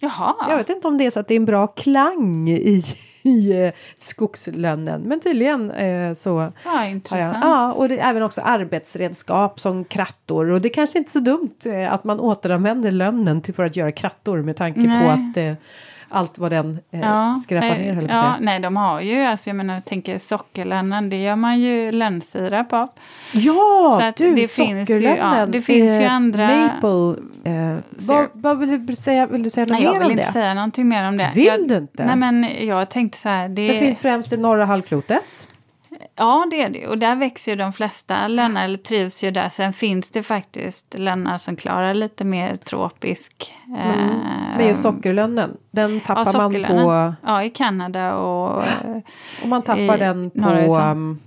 Speaker 1: Jaha.
Speaker 2: Jag vet inte om det är så att det är en bra klang i, (laughs) i eh, skogslönnen. Men tydligen eh, så
Speaker 1: Ja,
Speaker 2: har jag.
Speaker 1: intressant.
Speaker 2: Ja, och det är även också arbetsredskap som krattor. Och det kanske inte är så dumt eh, att man återanvänder lönnen till för att göra krattor med tanke på
Speaker 1: Nej.
Speaker 2: att eh, allt vad den eh, skräpar
Speaker 1: nej,
Speaker 2: ner höll jag
Speaker 1: ja, nej, de har ju, alltså jag menar, jag tänker sockerlännan, det gör man ju lännsirap av.
Speaker 2: Ja,
Speaker 1: Så
Speaker 2: du,
Speaker 1: det finns ju-
Speaker 2: sockerlönnen.
Speaker 1: ja, det finns ju
Speaker 2: eh,
Speaker 1: andra-
Speaker 2: Maple. Eh, vad, vad vill du säga? Vill du säga något
Speaker 1: Nej, jag
Speaker 2: mer
Speaker 1: vill
Speaker 2: om
Speaker 1: inte
Speaker 2: det?
Speaker 1: säga någonting mer om det.
Speaker 2: Vill
Speaker 1: jag,
Speaker 2: du inte?
Speaker 1: Nej, men jag tänkte så här, det,
Speaker 2: Det finns främst i norra halvklotet.
Speaker 1: Ja, det är det. Och där växer ju de flesta lännar, eller trivs ju där. Sen finns det faktiskt lännar som klarar lite mer tropisk...
Speaker 2: Mm. Men just sockerlönnen, den tappar man på...
Speaker 1: Ja, i Kanada och... eh, (laughs)
Speaker 2: Och man tappar den på... um,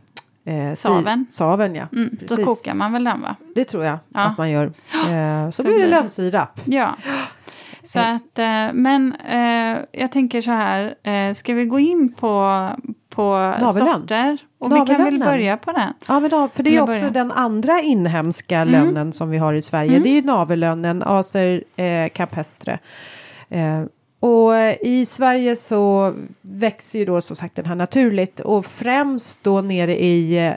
Speaker 2: eh,
Speaker 1: Saven.
Speaker 2: Saven, ja.
Speaker 1: Mm, då kokar man väl den, va?
Speaker 2: Det tror jag
Speaker 1: Ja.
Speaker 2: att man gör. (gasps) Eh, så,
Speaker 1: Så
Speaker 2: blir det lönnsirap. (gasps)
Speaker 1: Ja. Så att, eh, men eh, jag tänker så här, eh, ska vi gå in på, på
Speaker 2: Navelön.
Speaker 1: sorter? Och vi kan väl börja på den?
Speaker 2: Ja, men då, för det är också
Speaker 1: börja.
Speaker 2: den andra inhemska
Speaker 1: Mm.
Speaker 2: lönnen som vi har i Sverige. Det är ju navellönnen, Acer eh, campestre. Eh, och i Sverige så växer ju då som sagt den här naturligt och främst då nere i eh,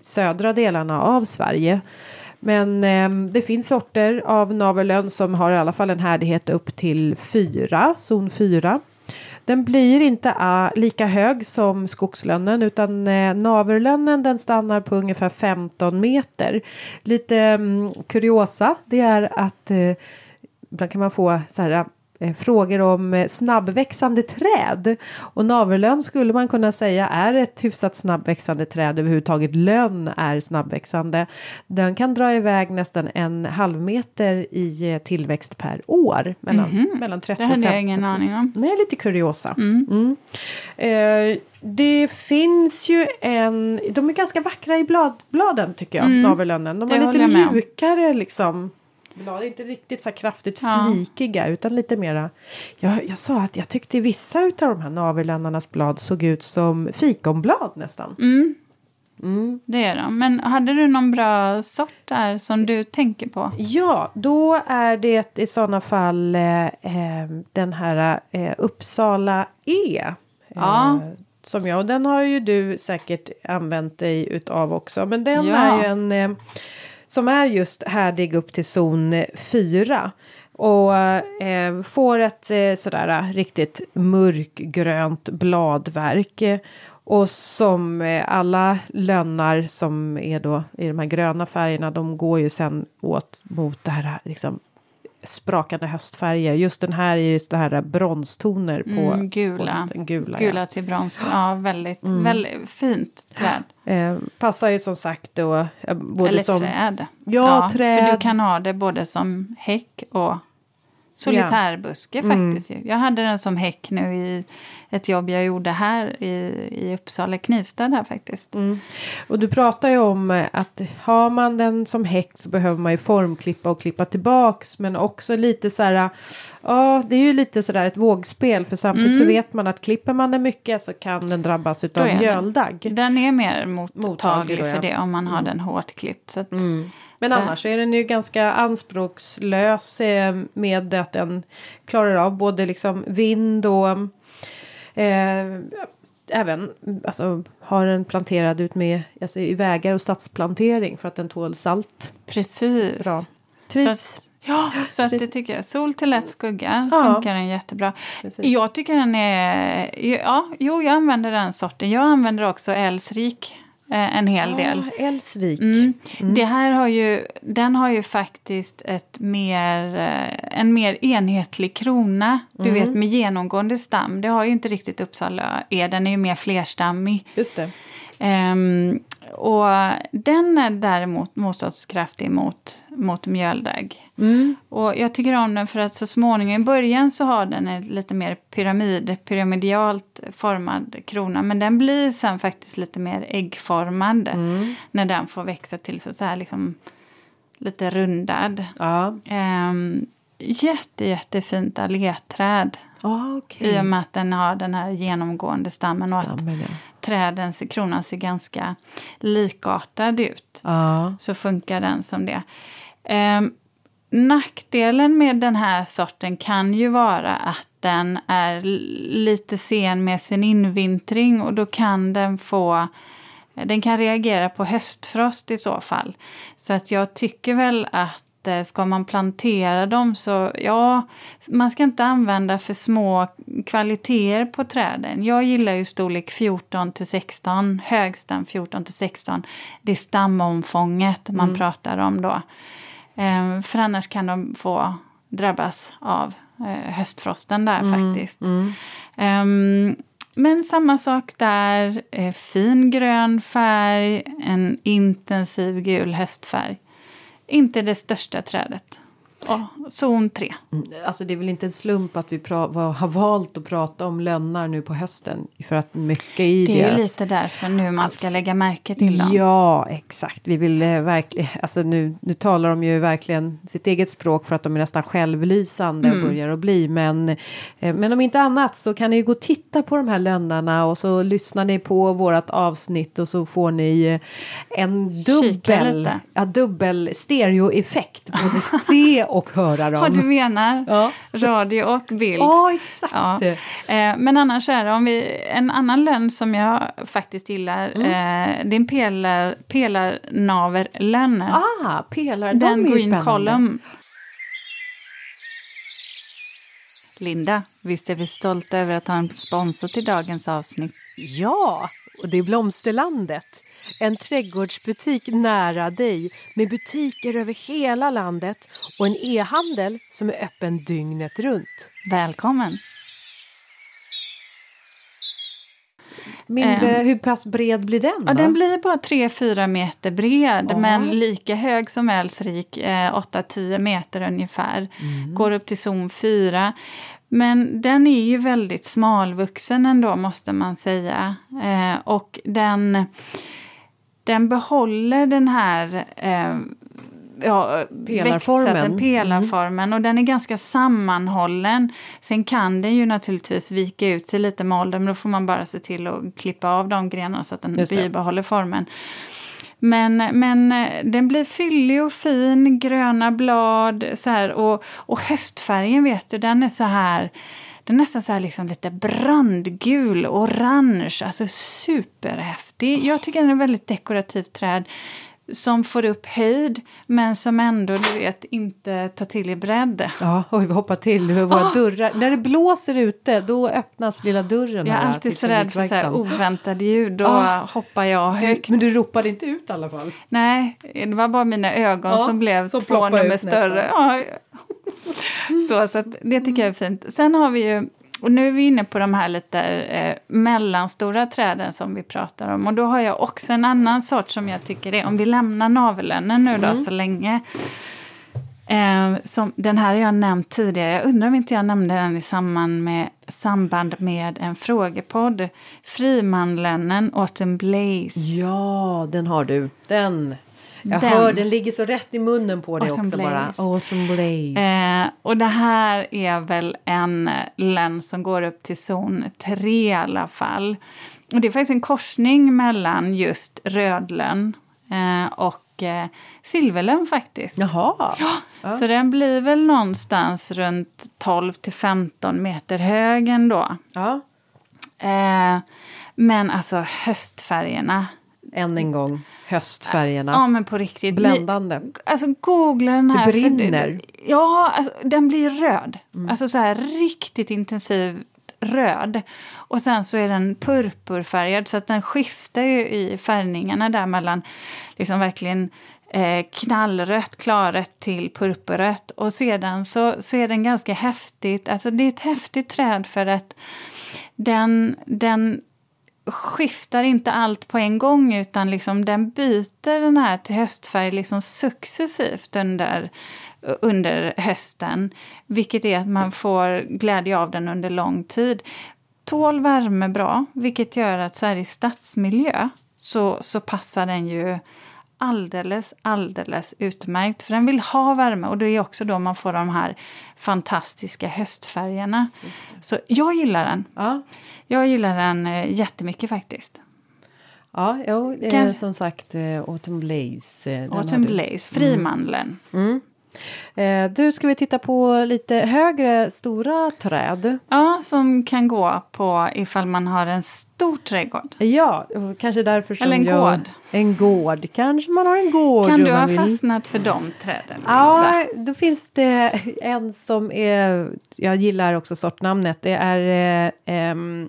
Speaker 2: södra delarna av Sverige. Men eh, det finns sorter av navellön som har i alla fall en härdighet upp till 4, zon 4. Den blir inte äh, lika hög som skogslönnen utan eh, naverlönnen den stannar på ungefär 15 meter. Lite um, kuriosa det är att eh, ibland kan man få så här frågor om eh, snabbväxande träd. Och naverlön skulle man kunna säga är ett hyfsat snabbväxande träd överhuvudtaget. Lönn är snabbväxande. Den kan dra iväg nästan en halv meter i eh, tillväxt per år. Mellan, mellan 30
Speaker 1: Mhm. Det
Speaker 2: och 50
Speaker 1: hade jag ingen aning om.
Speaker 2: Nej, lite kuriosa. Mm. Eh, det finns ju en... De är ganska vackra i blad, bladen tycker jag, navelönnen. De
Speaker 1: Mm. Det
Speaker 2: är lite mjukare liksom. Blad, inte riktigt så här kraftigt
Speaker 1: Ja.
Speaker 2: flikiga utan lite mera... Jag, jag sa att jag tyckte vissa av de här navellönnarnas blad såg ut som fikonblad nästan.
Speaker 1: Mm. Det är de. Men hade du någon bra sort där som du tänker på?
Speaker 2: Ja, då är det i sådana fall eh, eh, den här eh, Uppsala E.
Speaker 1: Ja.
Speaker 2: Eh, som jag, och den har ju du säkert använt dig utav också. Men den
Speaker 1: Ja.
Speaker 2: är ju en eh, som är just härdig upp till zon 4. Och eh, får ett eh, sådär eh, riktigt mörkgrönt bladverk. Och som eh, alla lönnar som är då i de här gröna färgerna, de går ju sen åt mot det här liksom sprakande höstfärger. Just den här är så här bronstoner på
Speaker 1: Mm, gula.
Speaker 2: på gula.
Speaker 1: Gula
Speaker 2: ja.
Speaker 1: till brons. Ja, väldigt,
Speaker 2: Mm.
Speaker 1: väldigt fint träd.
Speaker 2: Eh, passar ju som sagt då eh, både
Speaker 1: Eller
Speaker 2: som...
Speaker 1: träd.
Speaker 2: Ja,
Speaker 1: För
Speaker 2: träd.
Speaker 1: du kan ha det både som häck och solitärbuske
Speaker 2: Mm.
Speaker 1: faktiskt. ju. Jag hade den som häck nu i ett jobb jag gjorde här i, i Uppsala, Knivsta där faktiskt.
Speaker 2: Mm. Och du pratar ju om eh, att har man den som häck så behöver man ju formklippa och klippa tillbaks. Men också lite så här, ja det är ju lite sådär ett vågspel. För samtidigt så vet man att klipper man den mycket så kan den drabbas utav
Speaker 1: Mm. Är den.
Speaker 2: mjöldagg.
Speaker 1: Den är mer mottaglig,
Speaker 2: Mottaglig ja.
Speaker 1: för det om man har den hårt klippt. Så att,
Speaker 2: Men annars så är den ju ganska anspråkslös eh, med att den klarar av både liksom vind och eh, även alltså, har den planterad ut med alltså, i vägar och stadsplantering för att den tål salt.
Speaker 1: Precis.
Speaker 2: Bra. Trivs.
Speaker 1: ja, så det tycker jag. Sol till lätt skugga
Speaker 2: Ja.
Speaker 1: funkar den jättebra.
Speaker 2: Precis.
Speaker 1: Jag tycker den är... Ja, jo, jag använder den sorten. Jag använder också Älvsrik eh, en hel del.
Speaker 2: Ja, Älvsvik.
Speaker 1: Mm. Det här har ju, den har ju faktiskt ett mer, eh, en mer enhetlig krona. Du
Speaker 2: Mm.
Speaker 1: vet med genomgående stam. Det har ju inte riktigt Uppsala är. Den är ju mer flerstammig.
Speaker 2: Just det.
Speaker 1: Ehm, och den är däremot motståndskraftig mot, mot mjöldagg.
Speaker 2: Mm.
Speaker 1: Och jag tycker om den för att så småningom, i början så har den en lite mer pyramid, pyramidalt formad krona. Men den blir sen faktiskt lite mer äggformad när den får växa till sig så här liksom lite rundad.
Speaker 2: Ja,
Speaker 1: Ehm, jätte, jättefint alléträd.
Speaker 2: ah, okej.
Speaker 1: I och med att den har den här genomgående stammen och att
Speaker 2: Stammen, ja.
Speaker 1: Träden, kronan ser ganska likartad ut.
Speaker 2: Ja.
Speaker 1: Så funkar den som det. Ehm, nackdelen med den här sorten kan ju vara att den är lite sen med sin invintring och då kan den få den kan reagera på höstfrost i så fall. Så att jag tycker väl att eh, ska man plantera dem så ja, man ska inte använda för små kvaliteter på träden. Jag gillar ju storlek 14 till 16, högstam 14 till 16. Det är stamomfånget man pratar om då. Ehm, för annars kan de få drabbas av eh, höstfrosten där faktiskt. Ehm, men samma sak där. Eh, fin grön färg, en intensiv gul höstfärg. Inte det största trädet. Och zon 3.
Speaker 2: Alltså det är väl inte en slump att vi har valt att prata om lönnar nu på hösten. För att mycket i
Speaker 1: Det är ju
Speaker 2: deras...
Speaker 1: lite därför nu man ska lägga märke till dem.
Speaker 2: Ja, exakt. Vi vill eh, verkligen, alltså nu, nu talar de ju verkligen sitt eget språk för att de är nästan självlysande
Speaker 1: Mm.
Speaker 2: och börjar att bli. Men, eh, men om inte annat så kan ni ju gå och titta på de här lönnarna och så lyssnar ni på vårat avsnitt och så får ni eh, en dubbel, ja, dubbel stereoeffekt. Både se (laughs) och höra dem.
Speaker 1: Vad du menar?
Speaker 2: Ja.
Speaker 1: Radio och bild.
Speaker 2: Ja, exakt.
Speaker 1: Ja. Eh, men annars är det, om vi, en annan lönn som jag faktiskt gillar,
Speaker 2: Mm.
Speaker 1: eh, det är en pelar, pelarnaverlönn.
Speaker 2: Ah, pelare, de
Speaker 1: Den
Speaker 2: är ju
Speaker 1: green
Speaker 2: spännande.
Speaker 1: column. Linda, visst är vi stolta över att ha en sponsor till dagens avsnitt?
Speaker 2: Ja, och det är Blomsterlandet. En trädgårdsbutik nära dig med butiker över hela landet och en e-handel som är öppen dygnet runt.
Speaker 1: Välkommen!
Speaker 2: Mindre, hur pass bred blir den?
Speaker 1: Ja, den blir bara 3-4 meter bred,
Speaker 2: Ja.
Speaker 1: men lika hög som Älvsrik, eh, 8-10 meter ungefär. Går upp till zon 4. Men den är ju väldigt smalvuxen ändå, måste man säga. Eh, och den, den behåller den här eh, ja,
Speaker 2: Pelarformen.
Speaker 1: växtsätten, pelarformen. Och den är ganska sammanhållen. Sen kan den ju naturligtvis vika ut sig lite med åldern, men då får man bara se till att klippa av de grenarna så att den bibehåller formen. Men, men eh, den blir fyllig och fin, gröna blad så här, och, och höstfärgen vet du, den är så här den är nästan så här liksom lite brandgul, orange, alltså superhäftig. Jag tycker den är väldigt dekorativt träd. som får upp höjd men som ändå du vet, inte tar till i bredd.
Speaker 2: Ja, oj, vi hoppar till våra
Speaker 1: Ah!
Speaker 2: dörrar. När det blåser ute, då öppnas lilla dörren.
Speaker 1: Jag är alltid så rädd för så här oväntade ljud. Då
Speaker 2: Ah.
Speaker 1: hoppar jag högt.
Speaker 2: Men du ropade inte ut i alla fall.
Speaker 1: Nej, det var bara mina ögon
Speaker 2: Ja,
Speaker 1: som blev
Speaker 2: som
Speaker 1: två nummer större. Ja, (laughs) så, så att det tycker jag är fint. Sen har vi ju, och nu är vi inne på de här lite eh, mellanstora träden som vi pratar om. Och då har jag också en annan sort som jag tycker är, om vi lämnar navelönnen nu då så länge. Eh, som, den här har jag nämnt tidigare. Jag undrar om inte jag nämnde den i samband med, samband med en frågepodd. Frimanlönnen Autumn Blaze.
Speaker 2: Ja, den har du. Den. Jag
Speaker 1: Den.
Speaker 2: hör, den ligger så rätt i munnen på dig också
Speaker 1: Blaze.
Speaker 2: bara. Autumn Blaze.
Speaker 1: Eh, och det här är väl en lönn som går upp till zon 3 i alla fall. Och det är faktiskt en korsning mellan just rödlön eh, och eh, silverlön faktiskt.
Speaker 2: Jaha.
Speaker 1: Så den blir väl någonstans runt 12 till 15 meter hög ändå.
Speaker 2: Ja.
Speaker 1: Eh, men alltså höstfärgerna.
Speaker 2: Än en gång. Höstfärgerna.
Speaker 1: Ja men på riktigt.
Speaker 2: Bländande.
Speaker 1: Alltså googla den här.
Speaker 2: Det
Speaker 1: för
Speaker 2: brinner.
Speaker 1: ja, alltså, den blir röd. Alltså så här riktigt intensivt röd. Och sen så är den purpurfärgad så att den skiftar ju i färgningarna där mellan liksom verkligen eh, knallrött, klarrött till purpurrött. Och sedan så, så är den ganska häftigt, alltså det är ett häftigt träd för att den, den skiftar inte allt på en gång utan liksom den byter den här till höstfärg liksom successivt under, under hösten. Vilket är att man får glädje av den under lång tid. Tål värme bra, vilket gör att så här i stadsmiljö så, så passar den ju alldeles, alldeles utmärkt. För den vill ha värme och det är också då man får de här fantastiska höstfärgerna. Så jag gillar den.
Speaker 2: Ja.
Speaker 1: Jag gillar den eh, jättemycket faktiskt.
Speaker 2: Ja, jo, det är
Speaker 1: Kan-
Speaker 2: som sagt eh, Autumn Blaze. eh,
Speaker 1: Autumn. Blaze, frimandeln.
Speaker 2: Eh, du, ska vi titta på lite högre, stora träd?
Speaker 1: Ja, som kan gå på ifall man har en stor trädgård.
Speaker 2: Ja, kanske därför som
Speaker 1: Eller en
Speaker 2: jag...
Speaker 1: gård.
Speaker 2: En gård. Kanske man har en gård.
Speaker 1: Kan du ha
Speaker 2: vill.
Speaker 1: fastnat för de träden?
Speaker 2: Ja, då finns det en som är... Jag gillar också sortnamnet. Det är eh, ehm,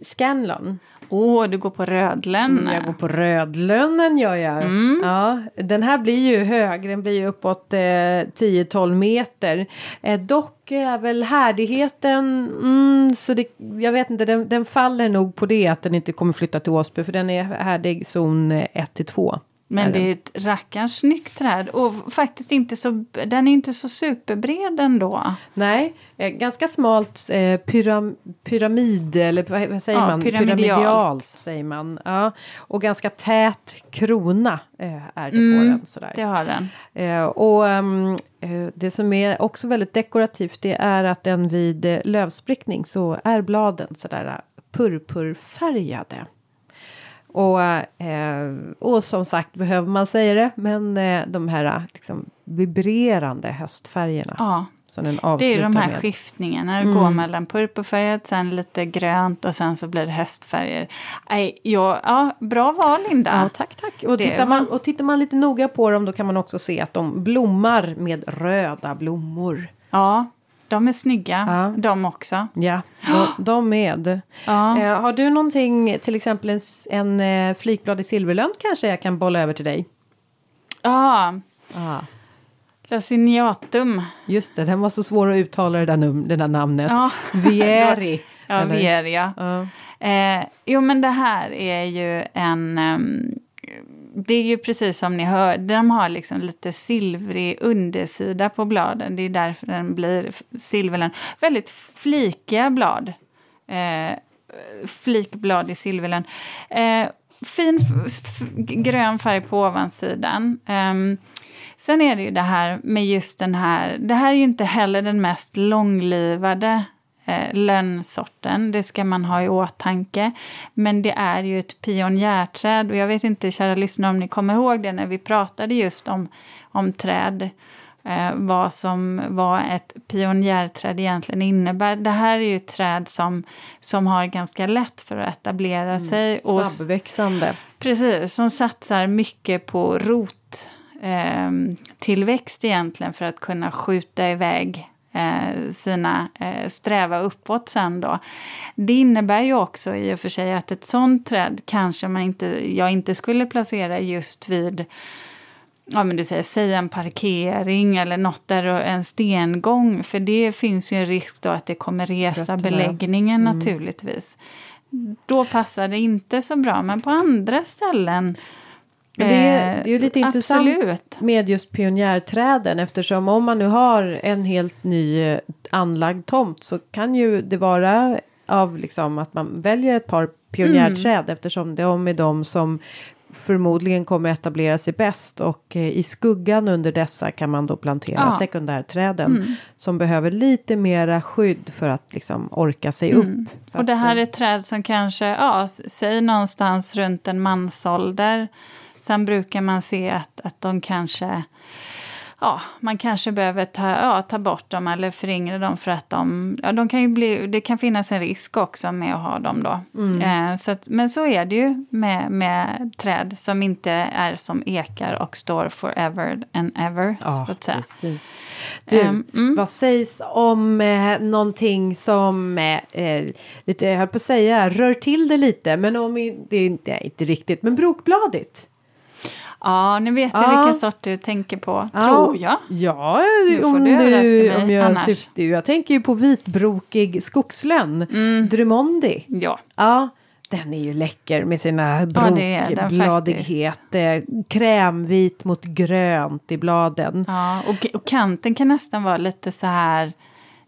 Speaker 2: Scanlon.
Speaker 1: Åh, du går på rödlön.
Speaker 2: Mm, Jag går på rödlönnen gör jag.
Speaker 1: Mm.
Speaker 2: Ja, den här blir ju hög, den blir uppåt eh, 10-12 meter. Eh, dock är väl härdigheten, mm, så det, jag vet inte, den, den faller nog på det att den inte kommer flytta till Åsby för den är härdig zon 1-2.
Speaker 1: Men
Speaker 2: är
Speaker 1: det är ett rackarns snyggt träd. Och faktiskt inte så, den är inte så superbred ändå.
Speaker 2: Nej, eh, ganska smalt eh, pyram, pyramid eller vad, säger
Speaker 1: Ja,
Speaker 2: man?
Speaker 1: pyramidalt.
Speaker 2: säger man. Ja, och ganska tät krona eh, är det
Speaker 1: Mm,
Speaker 2: på den. Sådär.
Speaker 1: Det har den.
Speaker 2: Eh, och eh, det som är också väldigt dekorativt det är att den vid eh, lövsprickning så är bladen sådär purpurfärgade. Och, eh, och som sagt, behöver man säga det, men eh, de här liksom, vibrerande höstfärgerna.
Speaker 1: Ja,
Speaker 2: Som den
Speaker 1: det är de här
Speaker 2: med.
Speaker 1: skiftningarna. Det går mellan purpurfärgat, sen lite grönt och sen så blir det höstfärger. Nej, ja, ja, bra val Linda.
Speaker 2: Ja, tack, tack. Och tittar,
Speaker 1: var-
Speaker 2: man, och tittar man lite noga på dem då kan man också se att de blommar med röda blommor.
Speaker 1: Ja, de är snygga,
Speaker 2: Ja.
Speaker 1: de också.
Speaker 2: Ja, de, de med. (gasps)
Speaker 1: Ja.
Speaker 2: Eh, har du någonting, till exempel en, en eh, flikblad i silverlön kanske jag kan bolla över till dig?
Speaker 1: Ja,
Speaker 2: Ah.
Speaker 1: Laciniatum.
Speaker 2: Just det, den var så svår att uttala det där, num- det där namnet.
Speaker 1: Ja. (laughs)
Speaker 2: Vieri.
Speaker 1: Ja? Veria.
Speaker 2: Ja.
Speaker 1: Eh, jo, men det här är ju en... ehm, det är ju precis som ni hör, de har liksom lite silvrig undersida på bladen. Det är därför den blir silverlön. Väldigt flikiga blad. Eh, flikblad i silverlön. Eh, fin grön färg på ovansidan. Eh, sen är det ju det här med just den här, det här är ju inte heller den mest långlivade eh, lönnsorten. Det ska man ha i åtanke. Men det är ju ett pionjärträd och jag vet inte, kära lyssnare, om ni kommer ihåg det när vi pratade just om, om träd. Eh, vad som vad ett pionjärträd egentligen innebär. Det här är ju ett träd som, som har ganska lätt för att etablera sig. Och,
Speaker 2: Snabbväxande.
Speaker 1: Precis, som satsar mycket på rot eh, tillväxt egentligen för att kunna skjuta iväg eh, sina eh, sträva uppåt sen då. Det innebär ju också i och för sig att ett sånt träd kanske man inte, jag inte skulle placera just vid ja, men du säger, säg en parkering eller något där en stengång. För det finns ju en risk då att det kommer resa Rötterna. beläggningen mm. naturligtvis. Då passar det inte så bra, men på andra ställen
Speaker 2: men det, är, det är ju lite intressant Absolut. med just pionjärträden eftersom om man nu har en helt ny eh, anlagd tomt så kan ju det vara av liksom att man väljer ett par pionjärträd mm. eftersom de är de som förmodligen kommer etablera sig bäst och eh, i skuggan under dessa kan man då plantera ja. sekundärträden mm. som behöver lite mera skydd för att liksom orka sig mm. upp.
Speaker 1: och det här är träd som kanske, ja, säg någonstans runt en mansålder. Sen brukar man se att, att de kanske ja, man kanske behöver ta, ja, ta bort dem eller föryngra dem för att de, ja, de kan ju bli, det kan finnas en risk också med att ha dem då. Mm. Eh, så att, men så är det ju med, med träd som inte är som ekar och står forever and ever.
Speaker 2: Ja, precis. Du, um, mm. vad sägs om eh, någonting som, eh, eh, lite, jag höll på att säga, rör till det lite, men om det är inte, inte riktigt, men brokbladigt.
Speaker 1: Ja, nu vet jag ja. vilken sort du tänker på, ja. tror jag.
Speaker 2: Ja, om, du, du om jag syftar, Jag tänker ju på vitbrokig skogslönn, mm. Drumondi.
Speaker 1: Ja.
Speaker 2: ja. Den är ju läcker med sina brokbladighet. Ja, krämvit mot grönt i bladen.
Speaker 1: Ja, och, och kanten kan nästan vara lite så här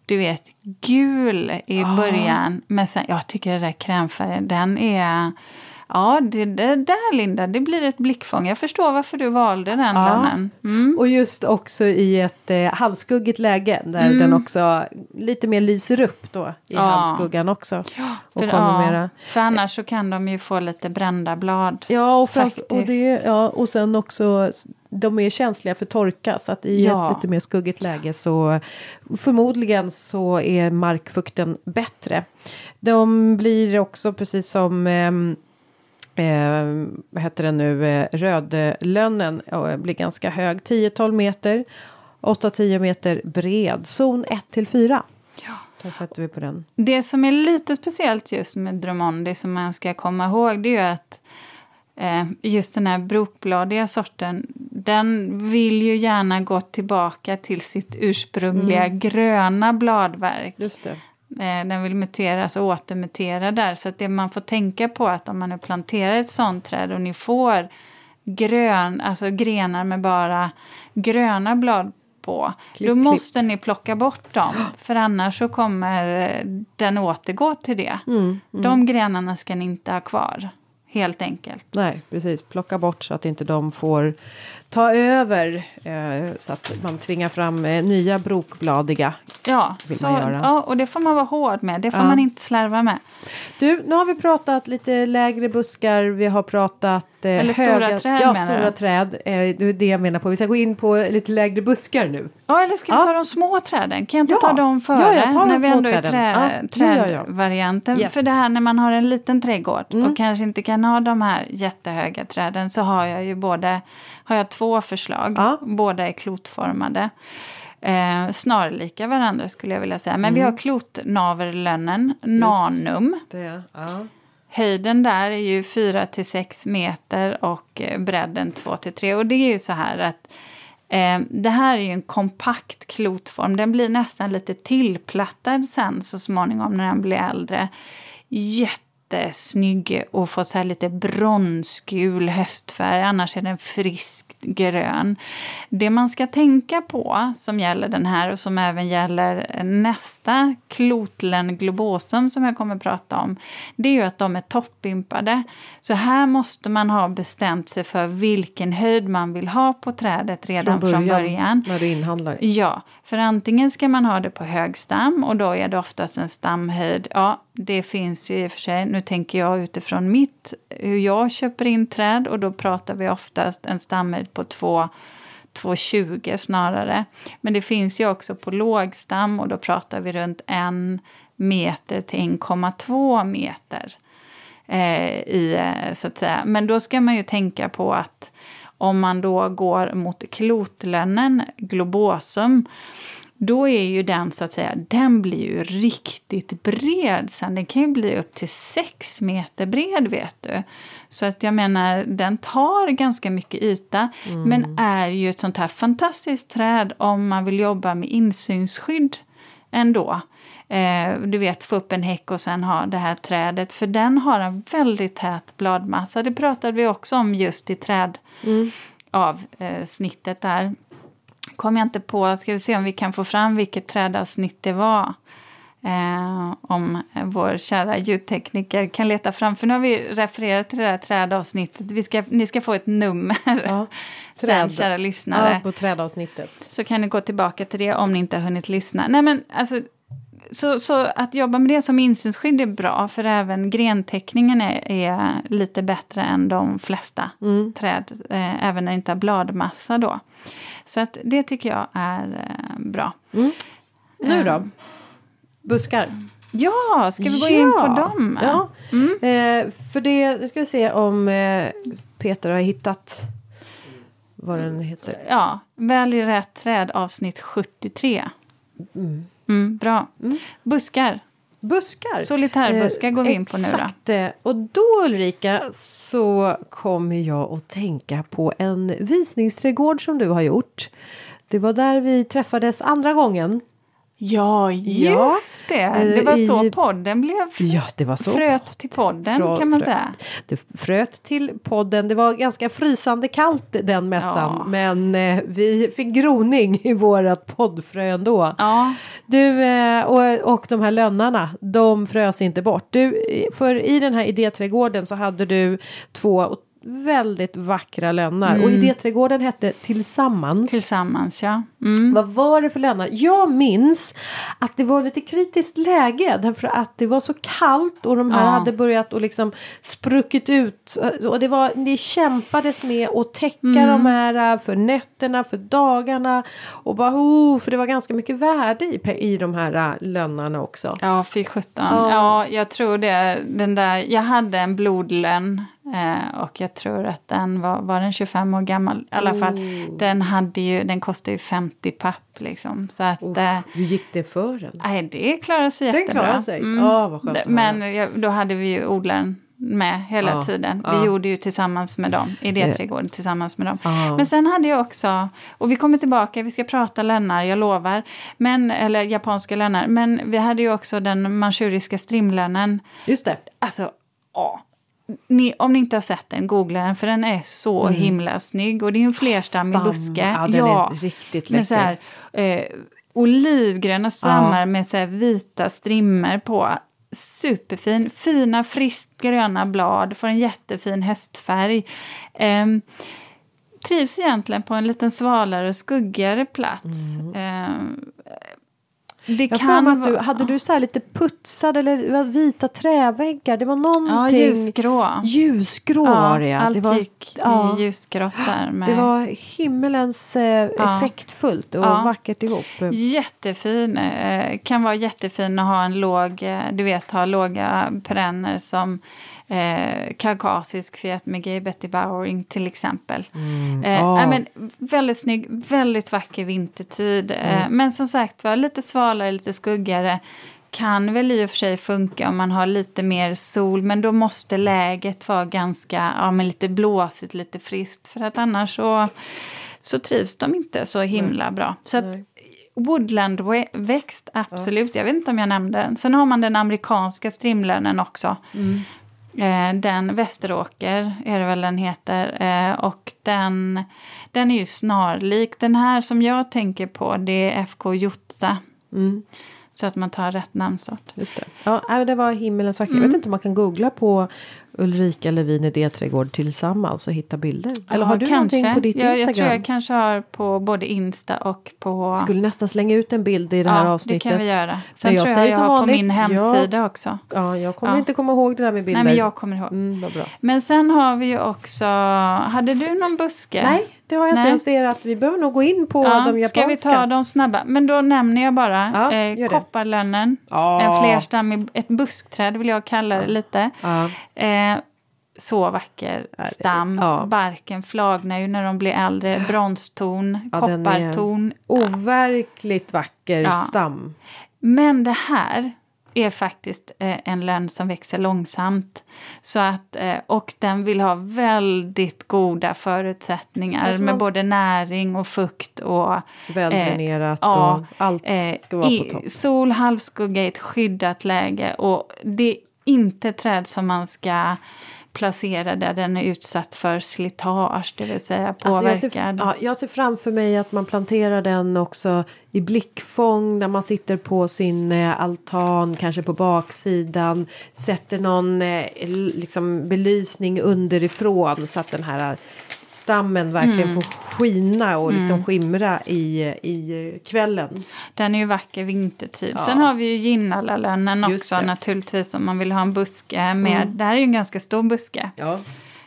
Speaker 1: du vet, gul i början. Men sen, jag tycker det där krämfärgen, den är Ja, det, det där Linda, det blir ett blickfång. Jag förstår varför du valde den ja.
Speaker 2: Mm. Och just också i ett eh, halvskuggigt läge där mm. den också lite mer lyser upp då i ja. halvskuggan också.
Speaker 1: Ja, för, och ja, mera... för annars så kan de ju få lite brända blad.
Speaker 2: Ja, och, framför, och, det, ja, och sen också de är känsliga för torka så att i ja. ett lite mer skuggigt läge så förmodligen så är markfukten bättre. De blir också precis som eh, eh, vad heter den nu, eh, Rödlönnen eh, blir ganska hög, 10-12 meter, 8-10 meter bred, zon 1 till 4. Ja. Då sätter vi på den.
Speaker 1: Det som är lite speciellt just med Drumondi som man ska komma ihåg det är ju att eh, just den här brokbladiga sorten den vill ju gärna gå tillbaka till sitt ursprungliga mm. gröna bladverk.
Speaker 2: Just det.
Speaker 1: Eh, den vill muteras och återmutera där. Så att det man får tänka på är att om man nu planterar ett sånt träd och ni får grön, alltså grenar med bara gröna blad på, klipp, då måste klipp. ni plocka bort dem. (gasps) För annars så kommer den återgå till det. Mm, mm. De grenarna ska ni inte ha kvar. Helt enkelt.
Speaker 2: Nej, precis. Plocka bort så att inte de får ta över eh, så att man tvingar fram eh, nya brokbladiga.
Speaker 1: Ja, så, ja, och det får man vara hård med. Det får ja. man inte slarva med.
Speaker 2: Du, nu har vi pratat lite lägre buskar. Vi har pratat
Speaker 1: eh, Eller höga, stora träd
Speaker 2: Ja, stora du? träd. Eh, det är det jag menar på. Vi ska gå in på lite lägre buskar nu.
Speaker 1: Ja, eller ska vi ta de små träden? Kan jag inte ja. ta dem före?
Speaker 2: Ja, jag tar
Speaker 1: när
Speaker 2: vi ändå är trä,
Speaker 1: trädvarianten. Yes. För det här när man har en liten trädgård mm. och kanske inte kan ha de här jättehöga träden så har jag ju både har jag två förslag. Ja. Båda är klotformade. Eh, snarlika varandra skulle jag vilja säga. Men mm. vi har klotnaverlönnen, nanum. Det, ja. Höjden där är ju 4 till 6 meter och eh, bredden 2 till 3. Och det är ju så här att eh, det här är ju en kompakt klotform. Den blir nästan lite tillplattad sen så småningom när den blir äldre. Jätte jättesnygg och fått så här lite bronsgul höstfärg. Annars är den friskt grön. Det man ska tänka på som gäller den här och som även gäller nästa Klotlen globosum som jag kommer att prata om. Det är ju att de är toppimpade. Så här måste man ha bestämt sig för vilken höjd man vill ha på trädet redan från början. Från början.
Speaker 2: När du inhandlar?
Speaker 1: Ja, för antingen ska man ha det på hög stam och då är det oftast en stamhöjd. Ja, det finns ju i och för sig, nu tänker jag utifrån mitt, hur jag köper in träd och då pratar vi oftast en stamhöjd på 2,20 snarare. Men det finns ju också på lågstam och då pratar vi runt 1 meter till 1,2 meter. eh, i, så att säga. Men då ska man ju tänka på att om man då går mot klotlönnen, globosum, då är ju den så att säga, den blir ju riktigt bred sen. Den kan ju bli upp till sex meter bred vet du. Så att jag menar, den tar ganska mycket yta mm. men är ju ett sånt här fantastiskt träd om man vill jobba med insynsskydd ändå. Eh, du vet, få upp en häck och sen ha det här trädet. För den har en väldigt tät bladmassa. Det pratade vi också om just i träd mm. av eh, snittet där. Kommer jag inte på, ska vi se om vi kan få fram vilket trädavsnitt det var. Eh, om vår kära ljudtekniker kan leta fram. För nu har vi refererat till det här trädavsnittet. Vi ska, ni ska få ett nummer ja, (laughs) sen, kära lyssnare.
Speaker 2: Ja, på trädavsnittet.
Speaker 1: Så kan ni gå tillbaka till det om ni inte har hunnit lyssna. Nej, men alltså, så, så att jobba med det som insynsskydd är bra, för även grentäckningen är, är lite bättre än de flesta mm. träd, eh, även när det inte har bladmassa då. Så att det tycker jag är eh, bra. Mm.
Speaker 2: Nu då? Um, Buskar?
Speaker 1: Ja, ska vi gå ja. in på dem?
Speaker 2: Ja, mm. eh, för det, det ska vi se om eh, Peter har hittat vad den heter.
Speaker 1: Ja, Välj rätt träd avsnitt 73. Mm. Mm, bra. Mm. Buskar.
Speaker 2: Buskar.
Speaker 1: Solitärbuskar går vi in på nu då.
Speaker 2: Exakt. Och då Ulrika så kommer jag att tänka på en visningsträdgård som du har gjort. Det var där vi träffades andra gången.
Speaker 1: Ja, just det. Eh, det var I, så podden blev
Speaker 2: ja, det var så.
Speaker 1: fröt till podden Frå, kan man fröt. säga.
Speaker 2: Det fröt till podden. Det var ganska frysande kallt den mässan. Ja. Men eh, vi fick groning i vårat poddfrö ändå. Ja. Du, eh, och, och de här lönnarna, de frös inte bort. Du, för i den här idéträdgården så hade du två väldigt vackra lönnar. Mm. Och idéträdgården hette Tillsammans.
Speaker 1: Tillsammans, ja.
Speaker 2: Mm. Vad var det för lönnar? Jag minns att det var lite kritiskt läge därför att det var så kallt och de här ja. hade börjat och liksom spruckit ut. Och det, var, det kämpades med att täcka mm. de här för nätterna, för dagarna. Och bara, oh, för det var ganska mycket värde i, i de här äh, lönnarna också.
Speaker 1: Ja, fy sjutton. Ja. ja, jag tror det. Den där, jag hade en blodlön Eh, och jag tror att den var, var den 25 år gammal. I alla fall, oh. den, hade ju, den kostade ju 50 papp. Liksom. Så att, oh,
Speaker 2: eh, hur gick det för den?
Speaker 1: Nej, det klarade sig jättebra.
Speaker 2: Den klarade sig? Mm. Oh,
Speaker 1: Men ja, då hade vi ju odlaren med hela ja, tiden. Vi ja. gjorde ju tillsammans med dem, idéträdgården tillsammans med dem. Ja. Men sen hade jag också, och vi kommer tillbaka, vi ska prata lönnar, jag lovar, men, eller japanska lönnar, men vi hade ju också den manchuriska strimlönnen.
Speaker 2: Just det.
Speaker 1: Alltså, ja ni, om ni inte har sett den, googla den för den är så mm. himla snygg. Och det är en flerstammig buske.
Speaker 2: Ja, den ja, är riktigt läcker.
Speaker 1: Med så här, eh, olivgröna stammar ja. med så vita strimmer på. Superfin. Fina friskt gröna blad. Får en jättefin höstfärg. Eh, trivs egentligen på en lite svalare och skuggigare plats. Mm. Eh,
Speaker 2: det jag kan att du, hade du så lite putsade eller vita träväggar? Det var någonting.
Speaker 1: Ja, ljusgrå.
Speaker 2: Ljusgrå ja, var det.
Speaker 1: Allt
Speaker 2: det var,
Speaker 1: gick ja, i ljusgrått där.
Speaker 2: Med... Det var himmelens eh, effektfullt och ja. vackert ihop.
Speaker 1: Jättefin. Eh, kan vara jättefin att ha en låg, eh, du vet ha låga perenner som eh, kaukasisk Fiat Megay Betty Bowering till exempel. Mm. Eh, oh. men, väldigt snygg, väldigt vacker vintertid. Eh, mm. Eh, men som sagt var, lite svalare, lite skuggigare. Kan väl i och för sig funka om man har lite mer sol men då måste läget vara ganska, ja men lite blåsigt, lite friskt för att annars så, så trivs de inte så himla Nej. bra. Så att, Woodlandväxt, absolut. Ja. Jag vet inte om jag nämnde den. Sen har man den amerikanska strimlönen också. Mm. Eh, den Västeråker är det väl den heter. Eh, och den, den är ju snarlik. Den här som jag tänker på det är FK Jotsa. Mm. Så att man tar rätt namnsort.
Speaker 2: Just det. Ja, det var himmelens vacker. Mm. Jag vet inte om man kan googla på Ulrika Levin idéträdgård tillsammans och hitta bilder? Eller
Speaker 1: Ja,
Speaker 2: har du någonting på ditt
Speaker 1: jag,
Speaker 2: Instagram?
Speaker 1: Jag tror jag kanske har på både Insta och på...
Speaker 2: Skulle nästan slänga ut en bild i det här
Speaker 1: ja,
Speaker 2: avsnittet.
Speaker 1: det kan vi göra. Sen
Speaker 2: jag
Speaker 1: tror jag jag har
Speaker 2: vanligt,
Speaker 1: på min hemsida också.
Speaker 2: Ja, jag kommer
Speaker 1: Ja.
Speaker 2: inte komma ihåg det där med bilder.
Speaker 1: Nej, men jag kommer ihåg.
Speaker 2: Mm, vad bra.
Speaker 1: Men sen har vi ju också... Hade du någon buske?
Speaker 2: Nej, det har jag inte.
Speaker 1: Nej.
Speaker 2: Jag ser att vi behöver nog gå in på
Speaker 1: Ja,
Speaker 2: de japanska.
Speaker 1: ska vi ta de snabba? Men då nämner jag bara
Speaker 2: Ja,
Speaker 1: eh, kopparlönnen.
Speaker 2: Ja.
Speaker 1: En flerstammig, ett buskträd vill jag kalla det lite. Eh, så vacker stam.
Speaker 2: ja.
Speaker 1: Barken flagnar ju när de blir äldre. Bronston,
Speaker 2: Ja,
Speaker 1: kopparton.
Speaker 2: Overkligt vacker
Speaker 1: Ja.
Speaker 2: stam.
Speaker 1: Men det här är faktiskt eh, en lönn som växer långsamt. Så att, eh, och den vill ha väldigt goda förutsättningar
Speaker 2: Kanske
Speaker 1: med både näring och fukt och
Speaker 2: Väldränerat
Speaker 1: ja,
Speaker 2: och allt
Speaker 1: eh,
Speaker 2: ska vara på topp.
Speaker 1: Sol, halvskugga i ett skyddat läge och det är inte träd som man ska placera där den är utsatt för slitage, det vill säga
Speaker 2: Alltså
Speaker 1: påverkad.
Speaker 2: jag, ser, ja, jag ser framför mig att man planterar den också i blickfång när man sitter på sin eh, altan, kanske på baksidan. Sätter någon eh, liksom belysning underifrån så att den här stammen verkligen får skina och liksom skimra i, i kvällen.
Speaker 1: Den är ju vacker vintertid.
Speaker 2: Ja.
Speaker 1: Sen har vi ju Ginnalalönnen också.
Speaker 2: Mm.
Speaker 1: naturligtvis om man vill ha en buske med. Det här är ju en ganska stor buske.
Speaker 2: Ja.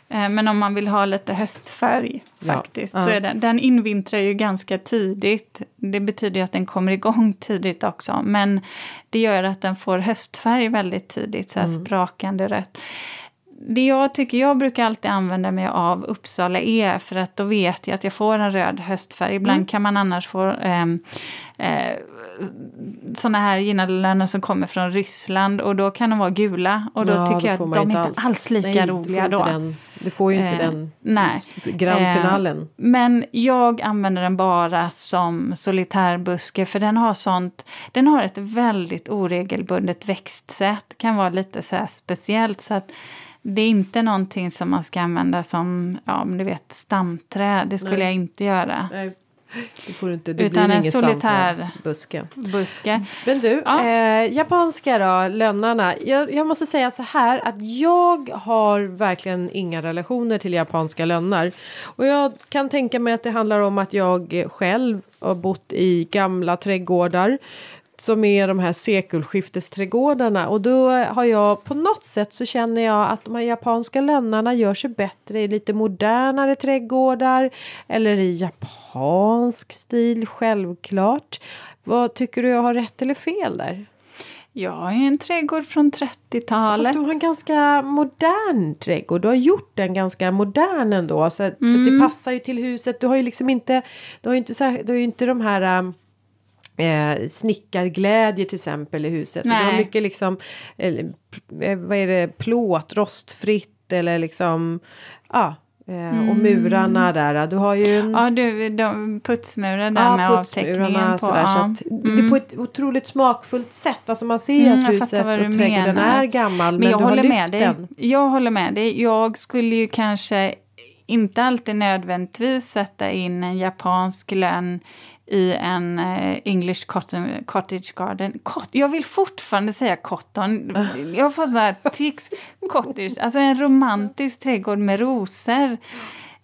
Speaker 1: Eh, Men om man vill ha lite höstfärg faktiskt
Speaker 2: Ja.
Speaker 1: så är den, den invintrar ju ganska tidigt. Det betyder ju att den kommer igång (laughs) tidigt också. Men det gör att den får höstfärg väldigt tidigt, så här
Speaker 2: Mm.
Speaker 1: sprakande rött. Det jag tycker, jag brukar alltid använda mig av Uppsala E för att då vet jag att jag får en röd höstfärg. Ibland
Speaker 2: Mm.
Speaker 1: kan man annars få ehm, eh, såna här ginnalöner som kommer från Ryssland och då kan de vara gula och då
Speaker 2: Ja,
Speaker 1: tycker jag att de inte alls lika
Speaker 2: Nej, du
Speaker 1: roliga
Speaker 2: får
Speaker 1: då.
Speaker 2: Den, du får ju inte
Speaker 1: Eh,
Speaker 2: den
Speaker 1: nej.
Speaker 2: grandfinalen.
Speaker 1: Eh, men jag använder den bara som solitärbuske för den har sånt, den har ett väldigt oregelbundet växtsätt, kan vara lite så speciellt så att det är inte någonting som man ska använda som, ja du vet, stamträd, det skulle
Speaker 2: Nej.
Speaker 1: jag inte göra.
Speaker 2: Nej, det får du inte. Det
Speaker 1: Utan
Speaker 2: blir
Speaker 1: en solitär-
Speaker 2: stamträdbuske.
Speaker 1: Buske.
Speaker 2: Men du,
Speaker 1: Ja.
Speaker 2: eh, japanska då, lönnarna. Jag, jag måste säga så här att jag har verkligen inga relationer till japanska lönnar. Och jag kan tänka mig att det handlar om att jag själv har bott i gamla trädgårdar som är de här sekelskiftesträdgårdarna och då har jag på något sätt så känner jag att de här japanska lönnarna gör sig bättre i lite modernare trädgårdar eller i japansk stil självklart. Vad tycker du jag har rätt eller fel där?
Speaker 1: Jag är en trädgård från
Speaker 2: Fast
Speaker 1: 30-talet.
Speaker 2: du har en ganska modern trädgård. Du har gjort den ganska modern ändå. Så, att, så
Speaker 1: Mm.
Speaker 2: det passar ju till huset. Du har ju liksom inte, du har inte, så här, du har inte de här ähm, eh, snickarglädje till exempel i huset. Du har
Speaker 1: Nej.
Speaker 2: mycket liksom, eh, eh, vad är det, plåt, rostfritt eller liksom, ja. Eh, Och murarna där. Du har ju.
Speaker 1: Mm. Ja, du, de putsmurar där med
Speaker 2: Ja,
Speaker 1: avtäckningen
Speaker 2: putsmurarna
Speaker 1: på.
Speaker 2: sådär. Så
Speaker 1: ja.
Speaker 2: att Det är på ett otroligt smakfullt sätt. Alltså man ser
Speaker 1: Mm,
Speaker 2: att huset och trädgården är gammal. Men,
Speaker 1: Men jag
Speaker 2: du har
Speaker 1: håller
Speaker 2: lyft
Speaker 1: med dig.
Speaker 2: den.
Speaker 1: Jag håller med dig. Jag skulle ju kanske inte alltid nödvändigtvis sätta in en japansk lönn i en eh, English cotton, cottage garden. Cot, jag vill fortfarande säga cotton. Jag får så här tics. Cottage, alltså en romantisk trädgård med rosor.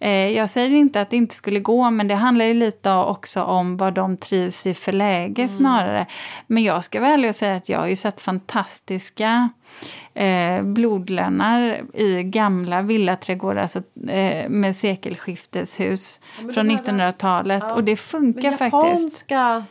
Speaker 1: Eh, jag säger inte att det inte skulle gå, men det handlar ju lite också om vad de trivs i för läge snarare. Men jag ska vara ärlig och säga att jag har ju sett fantastiska eh, blodlönnar i gamla villaträdgårdar alltså, eh, med sekelskifteshus
Speaker 2: men
Speaker 1: från
Speaker 2: de här-
Speaker 1: 1900-talet.
Speaker 2: ja.
Speaker 1: Och det funkar faktiskt.
Speaker 2: japanska,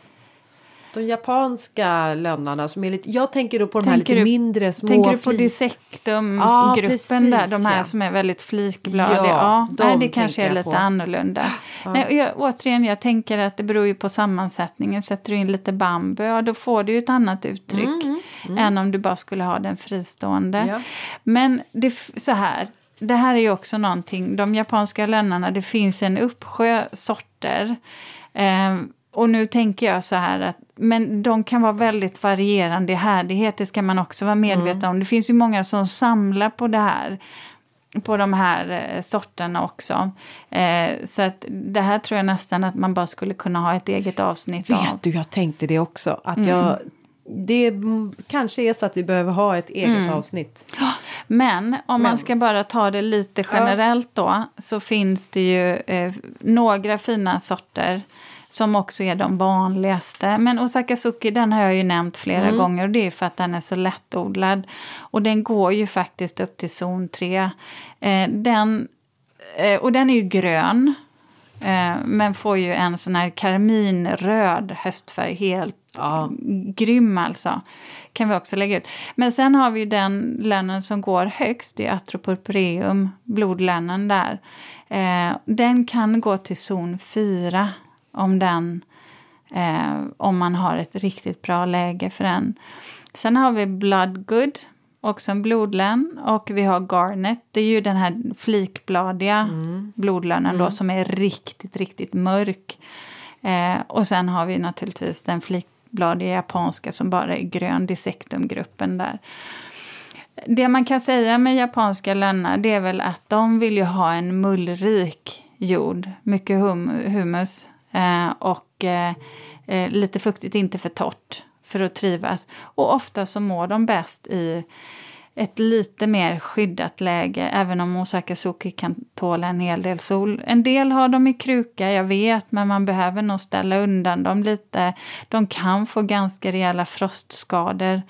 Speaker 2: de japanska lönnarna som är lite, jag tänker då på de här
Speaker 1: Tänker
Speaker 2: lite
Speaker 1: du-
Speaker 2: mindre små
Speaker 1: Tänker du på dissektumsgruppen
Speaker 2: Ja,
Speaker 1: där, de här
Speaker 2: ja.
Speaker 1: som är väldigt flikbladiga?
Speaker 2: Ja,
Speaker 1: Ja, nej, det kanske är lite
Speaker 2: på.
Speaker 1: annorlunda. Nej, jag, återigen, jag tänker att det beror ju på sammansättningen. Sätter du in lite bambu, ja då får du ju ett annat uttryck än om du bara skulle ha den fristående.
Speaker 2: Mm.
Speaker 1: Men det, så här, det här är ju också någonting, de japanska lönnarna, det finns en uppsjö sorter. Ehm, och nu tänker jag så här att men de kan vara väldigt varierande i härdighet, det ska man också vara medveten
Speaker 2: Mm.
Speaker 1: om. Det finns ju många som samlar på det här på de här eh, sorterna också. Eh, så att det här tror jag nästan att man bara skulle kunna ha ett eget avsnitt av.
Speaker 2: Vet du, jag tänkte det också. Att
Speaker 1: Mm.
Speaker 2: jag det kanske är så att vi behöver ha ett eget
Speaker 1: Mm.
Speaker 2: avsnitt.
Speaker 1: Men om
Speaker 2: Men-
Speaker 1: man ska bara ta det lite generellt då så finns det ju eh, några fina sorter som också är de vanligaste. Men Osakazuki den har jag ju nämnt flera
Speaker 2: Mm.
Speaker 1: gånger och det är för att den är så lättodlad. Och den går ju faktiskt upp till zon 3. Eh, den, eh, och den är ju grön. Eh, men får ju en sån här karminröd höstfärg. Helt
Speaker 2: Ja.
Speaker 1: grym alltså. Kan vi också lägga ut. Men sen har vi ju den lönnen som går högst, det är Atropurpureum, blodlönnen där. Eh, den kan gå till zon 4 om, den, eh, om man har ett riktigt bra läge för den. Sen har vi Bloodgood, också en blodlön. Och vi har Garnet, det är ju den här flikbladiga blodlönnen då som är riktigt, riktigt mörk. Eh, och sen har vi naturligtvis den flikbladiga japanska som bara är grön, dissektumgruppen där. Det man kan säga med japanska lönnar det är väl att de vill ju ha en mullrik jord, mycket hum, humus Eh, och eh, eh, lite fuktigt, inte för torrt för att trivas. Och ofta så mår de bäst i ett lite mer skyddat läge, även om Osakazuki kan tåla en hel del sol. En del har de i kruka, jag vet, men man behöver nog ställa undan dem lite. De kan få ganska rejäla frostskador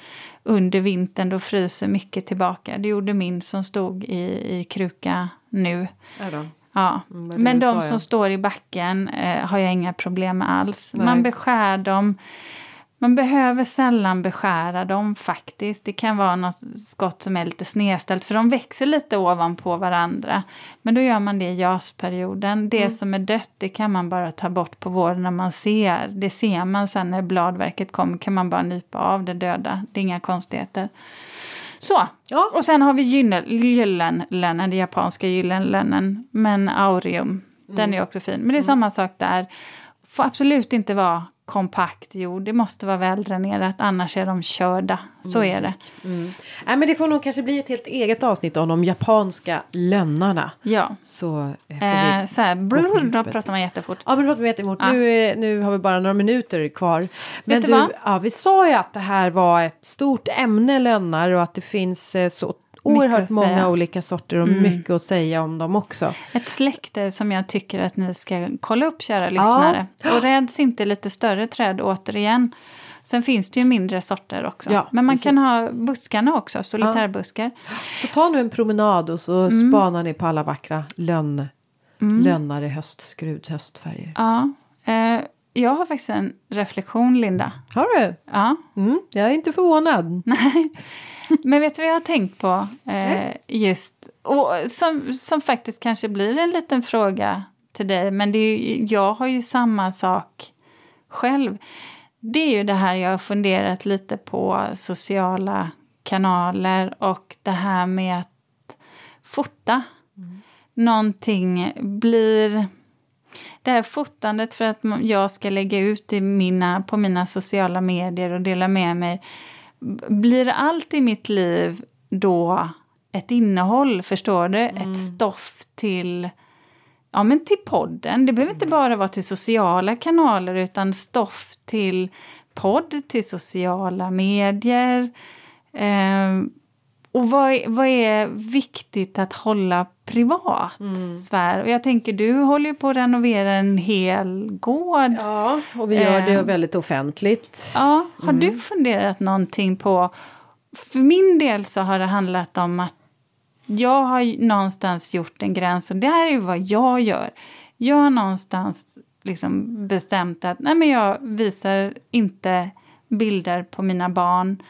Speaker 1: under vintern, då fryser mycket tillbaka. Det gjorde min som stod i, i kruka nu.
Speaker 2: Ja.
Speaker 1: Ja.
Speaker 2: Mm,
Speaker 1: Men de som står i backen eh, har jag inga problem med alls.
Speaker 2: Nej.
Speaker 1: Man beskär dem. Man behöver sällan beskära dem faktiskt. Det kan vara något skott som är lite snedställt för de växer lite ovanpå varandra. Men då gör man det i jasperioden. Det
Speaker 2: Mm.
Speaker 1: som är dött det kan man bara ta bort på våren när man ser. Det ser man sen när bladverket kommer kan man bara nypa av det döda. Det är inga konstigheter. Så,
Speaker 2: Ja.
Speaker 1: och sen har vi gylle- gyllenlönnen, den japanska gyllenlönnen, men aureum. Den är också fin. Men det är samma sak där. Får absolut inte vara kompakt jord, det måste vara väldränerat, annars är de körda. Så är det.
Speaker 2: Mm. Nej, men det får nog kanske bli ett helt eget avsnitt om de japanska lönnarna.
Speaker 1: Ja.
Speaker 2: Så eh,
Speaker 1: Eh,
Speaker 2: vi...
Speaker 1: så här, brr, då pratar man jättefort.
Speaker 2: Ja, men låter mig jättemot.
Speaker 1: Ja.
Speaker 2: Nu, är- nu har vi bara några minuter kvar. Men
Speaker 1: du
Speaker 2: du,
Speaker 1: vad?
Speaker 2: ja, vi sa ju att det här var ett stort ämne, lönnar, och att det finns eh, så oerhört många olika sorter och mycket att säga om dem också.
Speaker 1: Ett släkte som jag tycker att ni ska kolla upp, kära lyssnare. Och räds inte lite större träd återigen. Sen finns det ju mindre sorter också.
Speaker 2: Ja,
Speaker 1: Men man
Speaker 2: precis.
Speaker 1: kan ha buskarna också, solitärbuskar.
Speaker 2: Så ta nu en promenad och så
Speaker 1: Mm.
Speaker 2: spanar ni på alla vackra lönn, lönnare höstskrud, höstfärger.
Speaker 1: Ja. Eh, jag har faktiskt en reflektion, Linda.
Speaker 2: Har du?
Speaker 1: Ja.
Speaker 2: Mm, jag är inte förvånad. (laughs)
Speaker 1: Men vet du vad jag har tänkt på? Eh, just, och som, som faktiskt kanske blir en liten fråga till dig, men det ju, jag har ju samma sak själv. Det är ju det här jag har funderat lite på sociala kanaler och det här med att fota. Någonting blir... Det här fotandet för att jag ska lägga ut i mina, på mina sociala medier och dela med mig blir allt i mitt liv då ett innehåll, förstår du? Ett stoff till, ja, men till podden. Det behöver inte bara vara till sociala kanaler utan stoff till podd, till sociala medier. Eh, och vad vad är viktigt att hålla privat sfär? Och jag tänker, du håller ju på att renovera en hel gård.
Speaker 2: Ja, och vi gör det
Speaker 1: Eh.
Speaker 2: väldigt offentligt.
Speaker 1: Ja, har du funderat någonting på... För min del så har det handlat om att jag har någonstans gjort en gräns och det här är ju vad jag gör. Jag har någonstans liksom bestämt att nej men jag visar inte bilder på mina barn.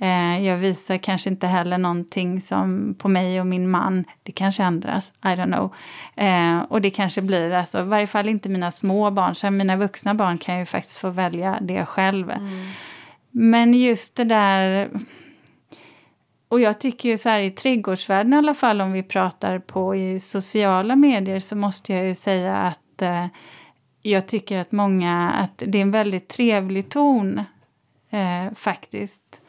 Speaker 1: Eh, jag visar kanske inte heller någonting som på mig och min man. Det kanske ändras, I don't know. Eh, och det kanske blir, alltså, i varje fall inte mina små barn. Sen mina vuxna barn kan ju faktiskt få välja det själv. Men just det där... Och jag tycker ju så här i trädgårdsvärlden i alla fall om vi pratar på i sociala medier så måste jag ju säga att eh, jag tycker att många, att det är en väldigt trevlig ton eh, faktiskt.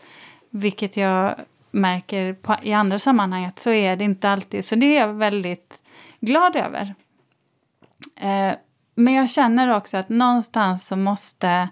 Speaker 1: Vilket jag märker på, i andra sammanhang att så är det inte alltid. Så det är jag väldigt glad över. Eh, men jag känner också att någonstans så måste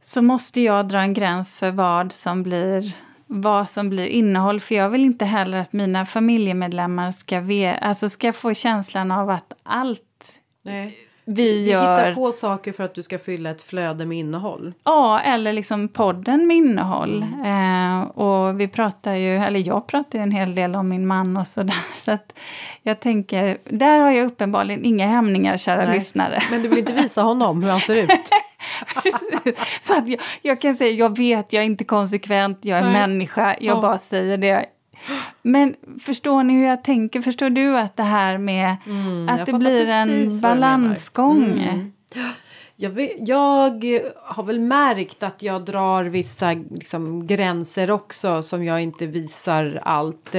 Speaker 1: så måste jag dra en gräns för vad som blir vad som blir innehåll. För jag vill inte heller att mina familjemedlemmar ska, ve alltså ska få känslan av att allt
Speaker 2: Nej
Speaker 1: vi gör...
Speaker 2: hittar på saker för att du ska fylla ett flöde med innehåll.
Speaker 1: Ja, eller liksom podden med innehåll. Eh, och vi pratar ju, eller jag pratar ju en hel del om min man och sådär. (laughs) Så att jag tänker, där har jag uppenbarligen inga hämningar, kära
Speaker 2: Nej.
Speaker 1: lyssnare.
Speaker 2: Men du vill inte visa honom hur han ser ut? (laughs)
Speaker 1: Så att jag, jag kan säga, jag vet, jag är inte konsekvent, jag är
Speaker 2: Nej.
Speaker 1: människa, jag
Speaker 2: Ja.
Speaker 1: bara säger det. Men förstår ni hur jag tänker? Förstår du att det här med
Speaker 2: Mm,
Speaker 1: att det blir en balansgång?
Speaker 2: Mm. Jag, vet, jag har väl märkt att jag drar vissa liksom, gränser också som jag inte visar allt.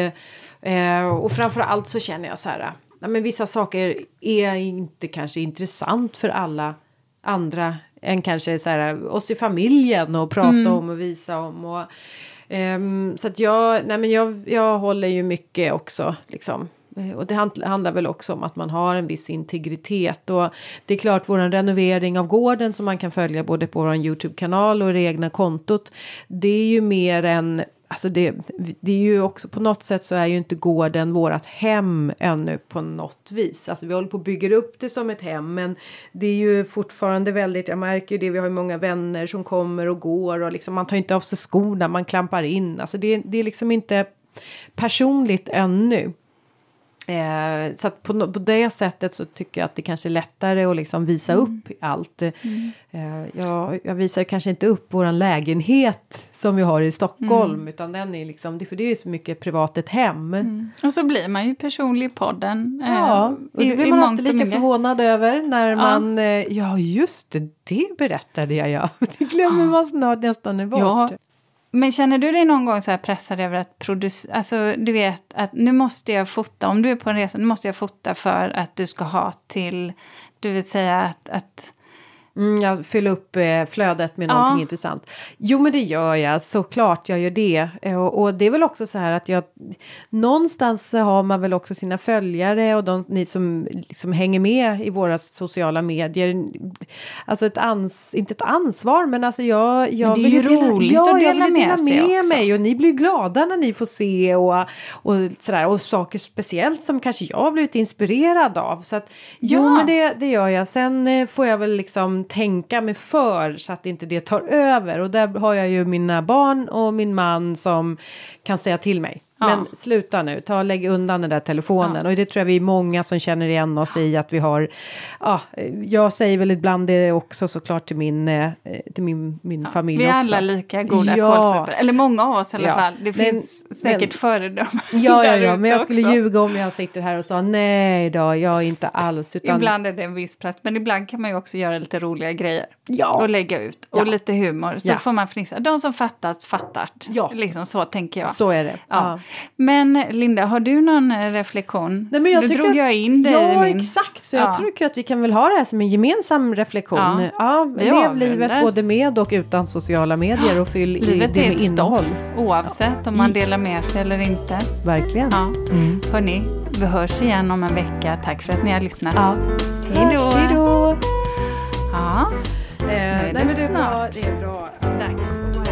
Speaker 2: Eh, och framför allt så känner jag så här, nej, men vissa saker är inte kanske intressant för alla andra än kanske så här, oss i familjen och prata om och visa om. Och, Um, så att jag, nej men jag, jag håller ju mycket också liksom. Eh, och det handlar väl också om att man har en viss integritet. Och det är klart, vår renovering av gården som man kan följa både på vår Youtube-kanal och det egna kontot. Det är ju mer än Alltså det, det är ju också på något sätt så är ju inte gården vårat hem ännu på något vis. Alltså vi håller på att bygga upp det som ett hem men det är ju fortfarande väldigt, jag märker ju det, vi har ju många vänner som kommer och går och liksom man tar inte av sig skorna, man klampar in. Alltså det, det är liksom inte personligt ännu. Eh, så på, på det sättet så tycker jag att det kanske är lättare att liksom visa upp allt. Eh, jag, jag visar kanske inte upp våran lägenhet som vi har i Stockholm utan den är liksom, det, för det är så mycket privat ett hem.
Speaker 1: Och så blir man ju personlig i podden. eh,
Speaker 2: Ja, och det blir man alltid lika
Speaker 1: mycket.
Speaker 2: förvånad över när man, eh, ja just det, det berättade jag ja. (laughs) Det glömmer man snart nästan bort.
Speaker 1: Ja. Men känner du dig någon gång så här pressad över att producera, alltså du vet att nu måste jag fota, om du är på en resa, nu måste jag fota för att du ska ha till, du vill säga att, att
Speaker 2: Mm, jag fyller upp eh, flödet med
Speaker 1: Ja.
Speaker 2: någonting intressant. Jo men det gör jag, såklart jag gör det. Eh, Och, och det är väl också så här att jag någonstans har man väl också sina följare och de, ni som liksom hänger med i våra sociala medier. Alltså ett ans, inte ett ansvar men alltså jag, jag
Speaker 1: det är
Speaker 2: vill
Speaker 1: ju
Speaker 2: dela,
Speaker 1: roligt
Speaker 2: ja,
Speaker 1: att
Speaker 2: jag
Speaker 1: dela med
Speaker 2: dela
Speaker 1: sig
Speaker 2: med
Speaker 1: också.
Speaker 2: mig och ni blir glada när ni får se och, och sådär och saker speciellt som kanske jag har blivit inspirerad av. Så att jo
Speaker 1: Ja.
Speaker 2: men det, det gör jag. Sen eh, får jag väl liksom tänka mig för så att inte det tar över. Och där har jag ju mina barn och min man som kan säga till mig.
Speaker 1: Ja.
Speaker 2: Men sluta nu, ta lägg undan den där telefonen. Och det tror jag vi är många som känner igen oss i att vi har. Ja, jag säger väl ibland det också såklart till min, eh, till min, min familj
Speaker 1: vi är
Speaker 2: också.
Speaker 1: alla lika goda
Speaker 2: Ja.
Speaker 1: kålsupare. Eller många av oss i alla
Speaker 2: Ja.
Speaker 1: fall. Det
Speaker 2: Men-
Speaker 1: finns säkert
Speaker 2: men-
Speaker 1: föredömen
Speaker 2: Ja, ja, ja, men jag skulle
Speaker 1: också.
Speaker 2: ljuga om jag sitter här och sa nej då, jag är inte alls. Utan,
Speaker 1: Ibland är det en viss plats, men ibland kan man ju också göra lite roliga grejer.
Speaker 2: Ja.
Speaker 1: Och lägga ut. Och
Speaker 2: Ja.
Speaker 1: lite humor. Så
Speaker 2: Ja.
Speaker 1: får man fnissa. De som fattat, fattat.
Speaker 2: Ja.
Speaker 1: Liksom så tänker jag.
Speaker 2: Så är det.
Speaker 1: Ja. Men Linda, har du någon eh, reflektion?
Speaker 2: Nej, men jag tycker
Speaker 1: drog
Speaker 2: att-
Speaker 1: jag in dig
Speaker 2: ja,
Speaker 1: min...
Speaker 2: exakt. Så
Speaker 1: Ja.
Speaker 2: jag tycker att vi kan väl ha det här som en gemensam reflektion.
Speaker 1: Ja.
Speaker 2: Ja, lev
Speaker 1: avrundar.
Speaker 2: livet både med och utan sociala medier och fyll i
Speaker 1: Livet
Speaker 2: det
Speaker 1: är
Speaker 2: med
Speaker 1: ett
Speaker 2: innehåll.
Speaker 1: stoff, oavsett om man delar med sig eller inte.
Speaker 2: Verkligen.
Speaker 1: Ja.
Speaker 2: Mm.
Speaker 1: Hörni, vi hörs igen om en vecka. Tack för att ni har lyssnat.
Speaker 2: Ja.
Speaker 1: Hej då!
Speaker 2: Hej då!
Speaker 1: Ja.
Speaker 2: Eh, nej,
Speaker 1: det
Speaker 2: men det är
Speaker 1: snart.
Speaker 2: Det är bra.
Speaker 1: Dags.